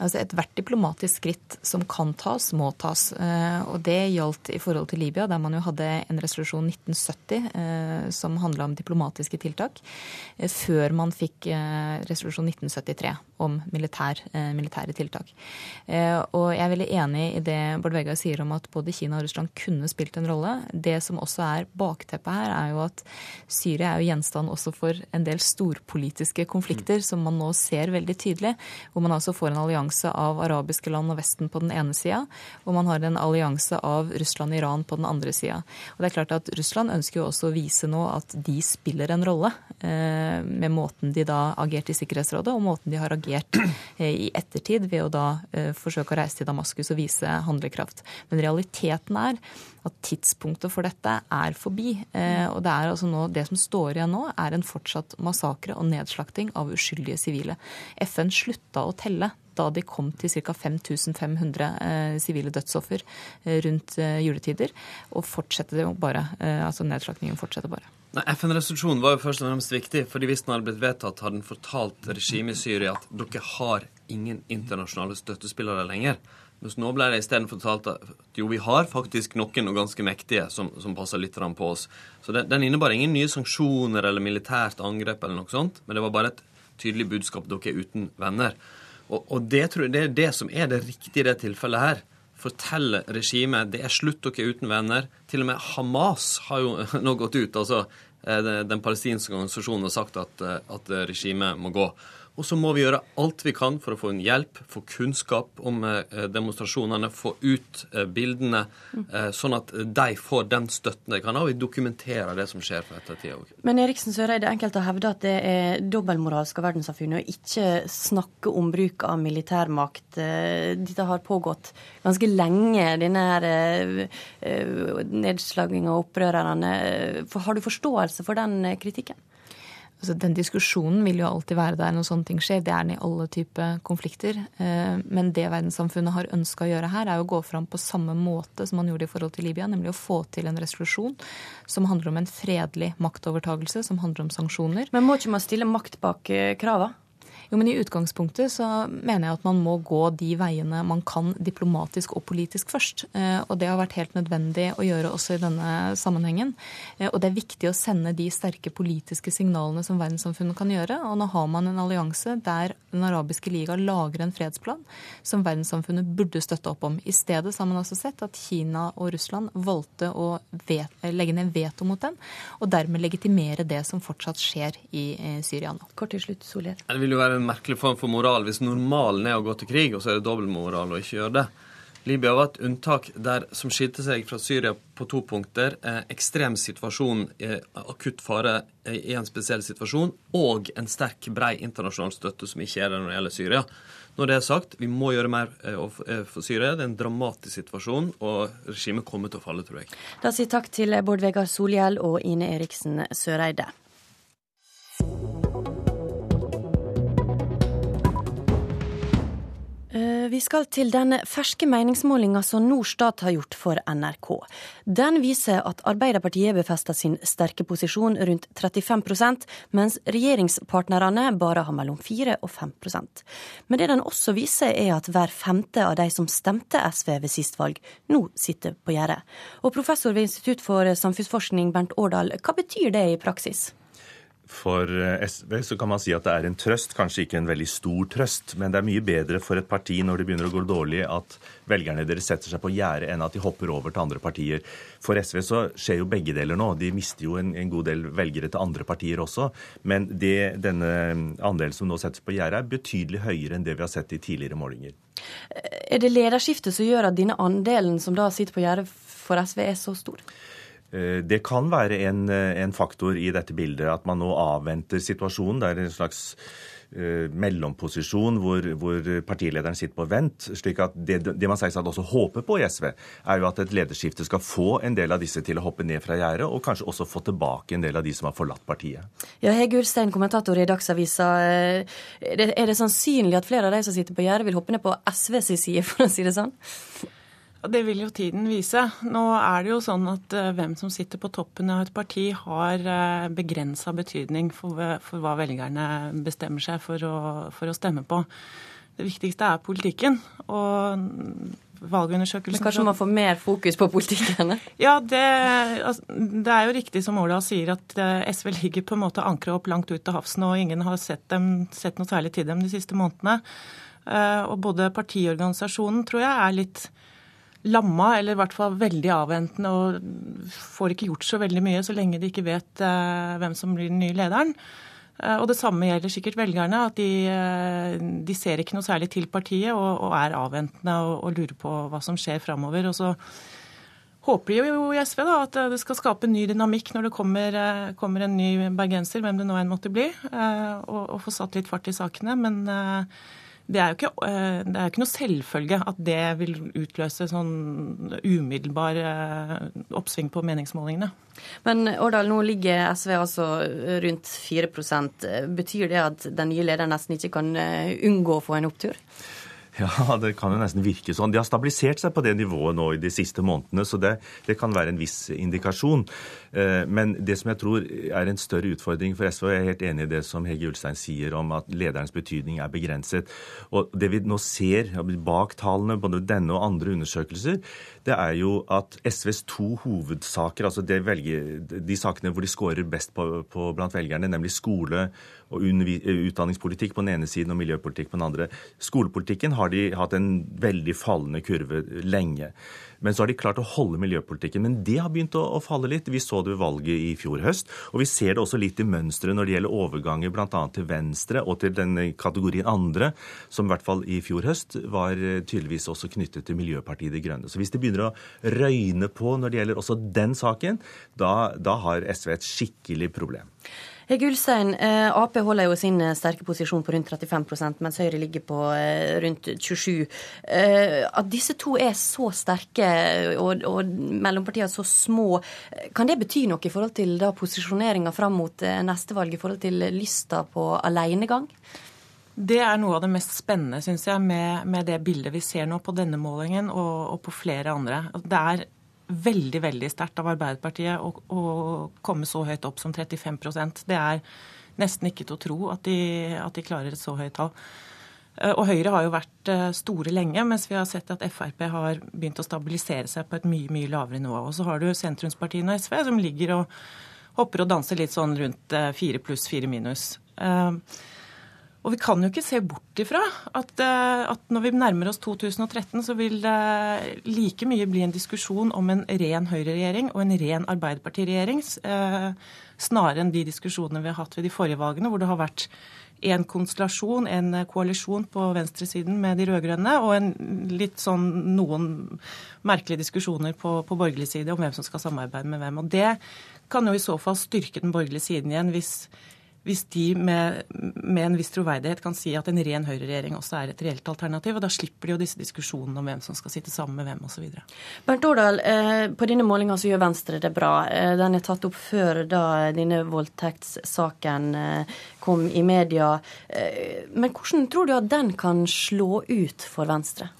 Altså Ethvert diplomatisk skritt som kan tas, må tas. Eh, og det gjaldt i forhold til Libya, der man jo hadde en resolusjon 1970 eh, som handla om diplomatiske tiltak, eh, før man fikk resolusjon 1973 om militær, militære tiltak. Og jeg er veldig enig i det Bård Vegar sier om at både Kina og Russland kunne spilt en rolle. Det som også er bakteppet her, er jo at Syria er jo gjenstand også for en del storpolitiske konflikter, mm. som man nå ser veldig tydelig, hvor man altså får en allianse allianse av arabiske land og Vesten på den ene sida, og man har en allianse av Russland og Iran på den andre sida. Og det er klart at Russland ønsker jo også å vise nå at de spiller en rolle eh, med måten de da agerte i Sikkerhetsrådet, og måten de har agert eh, i ettertid ved å da eh, forsøke å reise til Damaskus og vise handlekraft. Men realiteten er at tidspunktet for dette er forbi. Eh, og det er altså nå, det som står igjen nå, er en fortsatt massakre og nedslakting av uskyldige sivile. FN slutta å telle da de kom til ca. 5500 eh, sivile dødsoffer eh, rundt eh, juletider. Og fortsetter det bare. Altså nedslakningen fortsetter bare. FN-resolusjonen var jo først og fremst viktig, fordi hvis den hadde blitt vedtatt, hadde den fortalt regimet i Syria at dere har ingen internasjonale støttespillere lenger. Mens nå ble det isteden fortalt at jo, vi har faktisk noen og ganske mektige som, som passer litt på oss. Så den, den innebar ingen nye sanksjoner eller militært angrep eller noe sånt, men det var bare et tydelig budskap dere er uten venner. Og, og det, tror jeg, det er det som er det riktige i det tilfellet her. Fortelle regimet det er slutt, dere er uten venner. Til og med Hamas har jo (laughs) nå gått ut. altså eh, Den palestinske organisasjonen har sagt at, eh, at regimet må gå. Og så må vi gjøre alt vi kan for å få en hjelp, få kunnskap om eh, demonstrasjonene, få ut eh, bildene, eh, sånn at de får den støtten de kan ha, og vi dokumenterer det som skjer for ettertida òg. Men Eriksen Søreide, enkelte hevder at det er dobbeltmoralsk av verdenssamfunnet å ikke snakke om bruk av militærmakt. Dette har pågått ganske lenge, denne her nedslaginga av opprørerne. Har du forståelse for den kritikken? Altså Den diskusjonen vil jo alltid være der når sånne ting skjer. Det er den i alle typer konflikter. Eh, men det verdenssamfunnet har ønska å gjøre her, er å gå fram på samme måte som man gjorde i forhold til Libya, nemlig å få til en resolusjon som handler om en fredelig maktovertagelse, som handler om sanksjoner. Men må ikke man stille makt bak eh, krava? Jo, men I utgangspunktet så mener jeg at man må gå de veiene man kan diplomatisk og politisk først. Eh, og det har vært helt nødvendig å gjøre også i denne sammenhengen. Eh, og det er viktig å sende de sterke politiske signalene som verdenssamfunnet kan gjøre. Og nå har man en allianse der Den arabiske liga lager en fredsplan som verdenssamfunnet burde støtte opp om. I stedet har man altså sett at Kina og Russland valgte å vet, legge ned veto mot den, og dermed legitimere det som fortsatt skjer i eh, Syria nå. Kort til slutt, Solhjell. Det vil jo være en merkelig form for moral hvis normalen er å gå til krig, og så er det dobbeltmoral å ikke gjøre det. Libya var et unntak der, som skilte seg fra Syria på to punkter. Eh, ekstrem situasjon, eh, akutt fare i en spesiell situasjon, og en sterk, brei internasjonal støtte som ikke er der når det gjelder Syria. Når det er sagt, vi må gjøre mer eh, eh, for Syria. Det er en dramatisk situasjon, og regimet kommer til å falle, tror jeg. Da sier takk til Bård Vegar Solhjell og Ine Eriksen Søreide. Vi skal til den ferske meningsmålinga som Norstat har gjort for NRK. Den viser at Arbeiderpartiet befester sin sterke posisjon rundt 35% mens regjeringspartnerne bare har mellom 4 og 5% Men det den også viser, er at hver femte av de som stemte SV ved sist valg, nå sitter på gjerdet. Og professor ved Institutt for samfunnsforskning, Bernt Årdal, hva betyr det i praksis? For eh, SV så kan man si at det er en trøst, kanskje ikke en veldig stor trøst, men det er mye bedre for et parti når det begynner å gå dårlig at velgerne deres setter seg på gjerdet, enn at de hopper over til andre partier. For SV så skjer jo begge deler nå. De mister jo en, en god del velgere til andre partier også. Men det, denne andelen som nå settes på gjerdet, er betydelig høyere enn det vi har sett i tidligere målinger. Er det lederskiftet som gjør at denne andelen som da sitter på gjerdet for SV, er så stor? Eh, det kan være en, eh, en, faktor i dette bildet at man nå avventer situasjonen. Det er en slags uh, mellomposisjon hvor, hvor, partilederen sitter på vent. slik at det, det man at også håper på i SV, er jo at et lederskifte skal få en del av disse til å hoppe ned fra gjerdet, og kanskje også få tilbake en del av de som har forlatt partiet. Ja, Hege Ulstein, kommentator i Dagsavisa. Er det, er det sannsynlig at flere av de som sitter på gjerdet, vil hoppe ned på SVs side, for å si det sånn? Det vil jo tiden vise. Nå er det jo sånn at uh, hvem som sitter på toppen av et parti, har eh, begrensa betydning for, for, hva velgerne bestemmer seg for å, for å, stemme på. Det viktigste er politikken. Og valgundersøkelsen Men kanskje man får mer fokus på politikken? (laughs) ja, det, altså, det, er jo riktig som Ola sier, at SV ligger på en måte ankra opp langt ut til havs nå, og ingen har sett, dem, sett, noe særlig til dem de siste månedene. og både partiorganisasjonen tror jeg er litt lamma, eller i hvert fall veldig avventende og får ikke gjort så veldig mye så lenge de ikke vet uh, hvem som blir den nye lederen. Uh, og det samme gjelder sikkert velgerne, at de, uh, de ser ikke noe særlig til partiet og, og er avventende og, og, lurer på hva som skjer framover. Og så håper de jo i SV da, at det skal skape en ny dynamikk når det kommer, kommer en ny bergenser, hvem det nå enn måtte bli, og, og få satt litt fart i sakene. men det er jo ikke, eh, det er ikke noe selvfølge at det vil utløse sånn umiddelbar eh, oppsving på meningsmålingene. Men Årdal, nå ligger SV altså rundt 4% Betyr det at den nye lederen nesten ikke kan eh, unngå å få en opptur? Ja, det kan jo nesten virke sånn. De har stabilisert seg på det nivået nå i de siste månedene, så det, det kan være en viss indikasjon. Eh, men det som jeg tror er en større utfordring for SV, og jeg er helt enig i det som Hege Ulstein sier om at lederens betydning er begrenset. Og det vi nå ser bak tallene, både denne og andre undersøkelser, det er jo at SVs to hovedsaker, altså velger, de sakene hvor de scorer best på, på blant velgerne, nemlig skole og utdanningspolitikk på den ene siden og miljøpolitikk på den andre. Skolepolitikken har de hatt en veldig fallende kurve lenge. Men så har de klart å holde miljøpolitikken. Men det har begynt å, å falle litt. Vi så det ved valget i fjor høst. Og vi ser det også litt i mønsteret når det gjelder overganger bl.a. til Venstre og til den kategorien andre, som i hvert fall i fjor høst var eh, tydeligvis også knyttet til Miljøpartiet De Grønne. Så hvis det begynner å røyne på når det gjelder også den saken, da, da har SV et skikkelig problem. Hege Ulstein, eh, Ap holder jo sin eh, sterke posisjon på rundt 35% mens Høyre ligger på eh, rundt 27 At disse to er så sterke og, og mellompartiene så små, kan det bety noe i forhold til da posisjoneringa fram mot neste valg, i forhold til lysta på alenegang? Det er noe av det mest spennende, syns jeg, med, med, det bildet vi ser nå på denne målingen og, og på flere andre. Det er veldig veldig sterkt av Arbeiderpartiet å, å, komme så høyt opp som 35% Det er nesten ikke til å tro at de, at de klarer et så høyt tall. Eh, og Høyre har jo vært eh, store lenge, mens vi har sett at Frp har begynt å stabilisere seg på et mye mye lavere nivå. Og så har du sentrumspartiene og SV som ligger og hopper og danser litt sånn rundt eh, fire pluss, fire minus. Og vi kan jo ikke se bort ifra at, eh, at, når vi nærmer oss 2013, så vil det like mye bli en diskusjon om en ren høyreregjering og en ren arbeiderpartiregjering, eh, snarere enn de diskusjonene vi har hatt ved de forrige valgene, hvor det har vært en konstellasjon, en koalisjon på venstresiden med de rød-grønne, og en litt sånn noen merkelige diskusjoner på, på borgerlig side om hvem som skal samarbeide med hvem. Og det kan jo i så fall styrke den borgerlige siden igjen hvis hvis de med, med, en viss troverdighet kan si at en ren høyreregjering også er et reelt alternativ. og Da slipper de jo disse diskusjonene om hvem som skal sitte sammen med hvem osv. Bernt Årdal, eh, på denne målinga så gjør Venstre det bra. Eh, den er tatt opp før da denne voldtektssaken eh, kom i media. Men hvordan tror du at den kan slå ut for Venstre?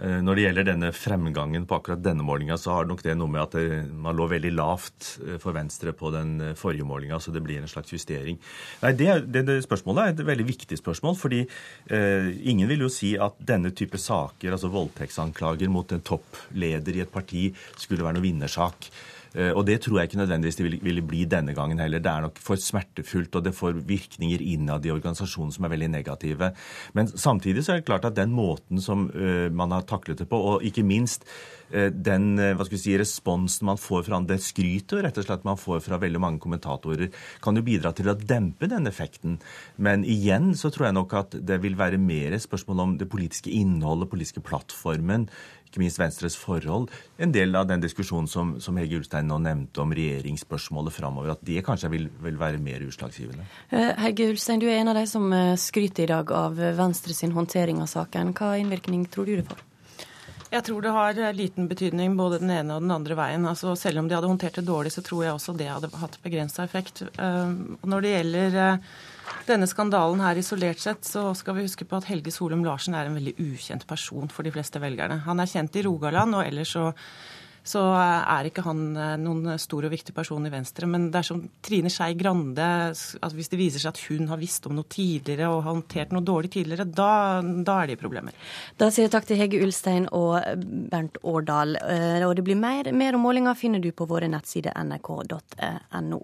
Eh, når det gjelder denne fremgangen på akkurat denne målinga, så har nok det noe med at det, man lå veldig lavt eh, for Venstre på den eh, forrige målinga, så det blir en slags justering. Nei, det, det, det spørsmålet er et veldig viktig spørsmål, fordi eh, ingen vil jo si at denne type saker, altså voldtektsanklager mot en toppleder i et parti, skulle være noe vinnersak. Eh, og det tror jeg ikke nødvendigvis det ville bli denne gangen heller. Det er nok for smertefullt, og det får virkninger innad i organisasjonen som er veldig negative. Men samtidig så er det klart at den måten som eh, man har taklet det på, og ikke minst eh, den hva skal vi si, responsen man får fra det skrytet rett og slett man får fra veldig mange kommentatorer, kan jo bidra til å dempe den effekten. Men igjen så tror jeg nok at det vil være mer spørsmål om det politiske innholdet, politiske plattformen, ikke minst Venstres forhold, en del av den diskusjonen som, som Hege Ulstein nå nevnte om regjeringsspørsmålet framover, at det kanskje vil, vil være mer utslagsgivende? Hege Hegge Ulstein, du er en av de som eh, skryter i dag av Venstre sin håndtering av saken. Hva innvirkning tror du det får? Jeg tror det har liten betydning både den ene og den andre veien. Altså, selv om de hadde håndtert det dårlig, så tror jeg også det hadde hatt begrensa effekt. Når det gjelder denne skandalen her isolert sett, så skal vi huske på at Helge Solum Larsen er en veldig ukjent person for de fleste velgerne. Han er kjent i Rogaland, og ellers så så er ikke han eh, noen stor og viktig person i Venstre. Men dersom Trine Skei Grande, at hvis det viser seg at hun har visst om noe tidligere og har håndtert noe dårlig tidligere, da, da er det problemer. Da sier jeg takk til Hege Ulstein og Bernt Årdal. Eh, og det blir mer, mer om målinga finner du på våre nettsider nrk.no.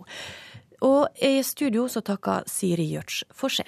Og i studio så takker Siri Gjørts for seg.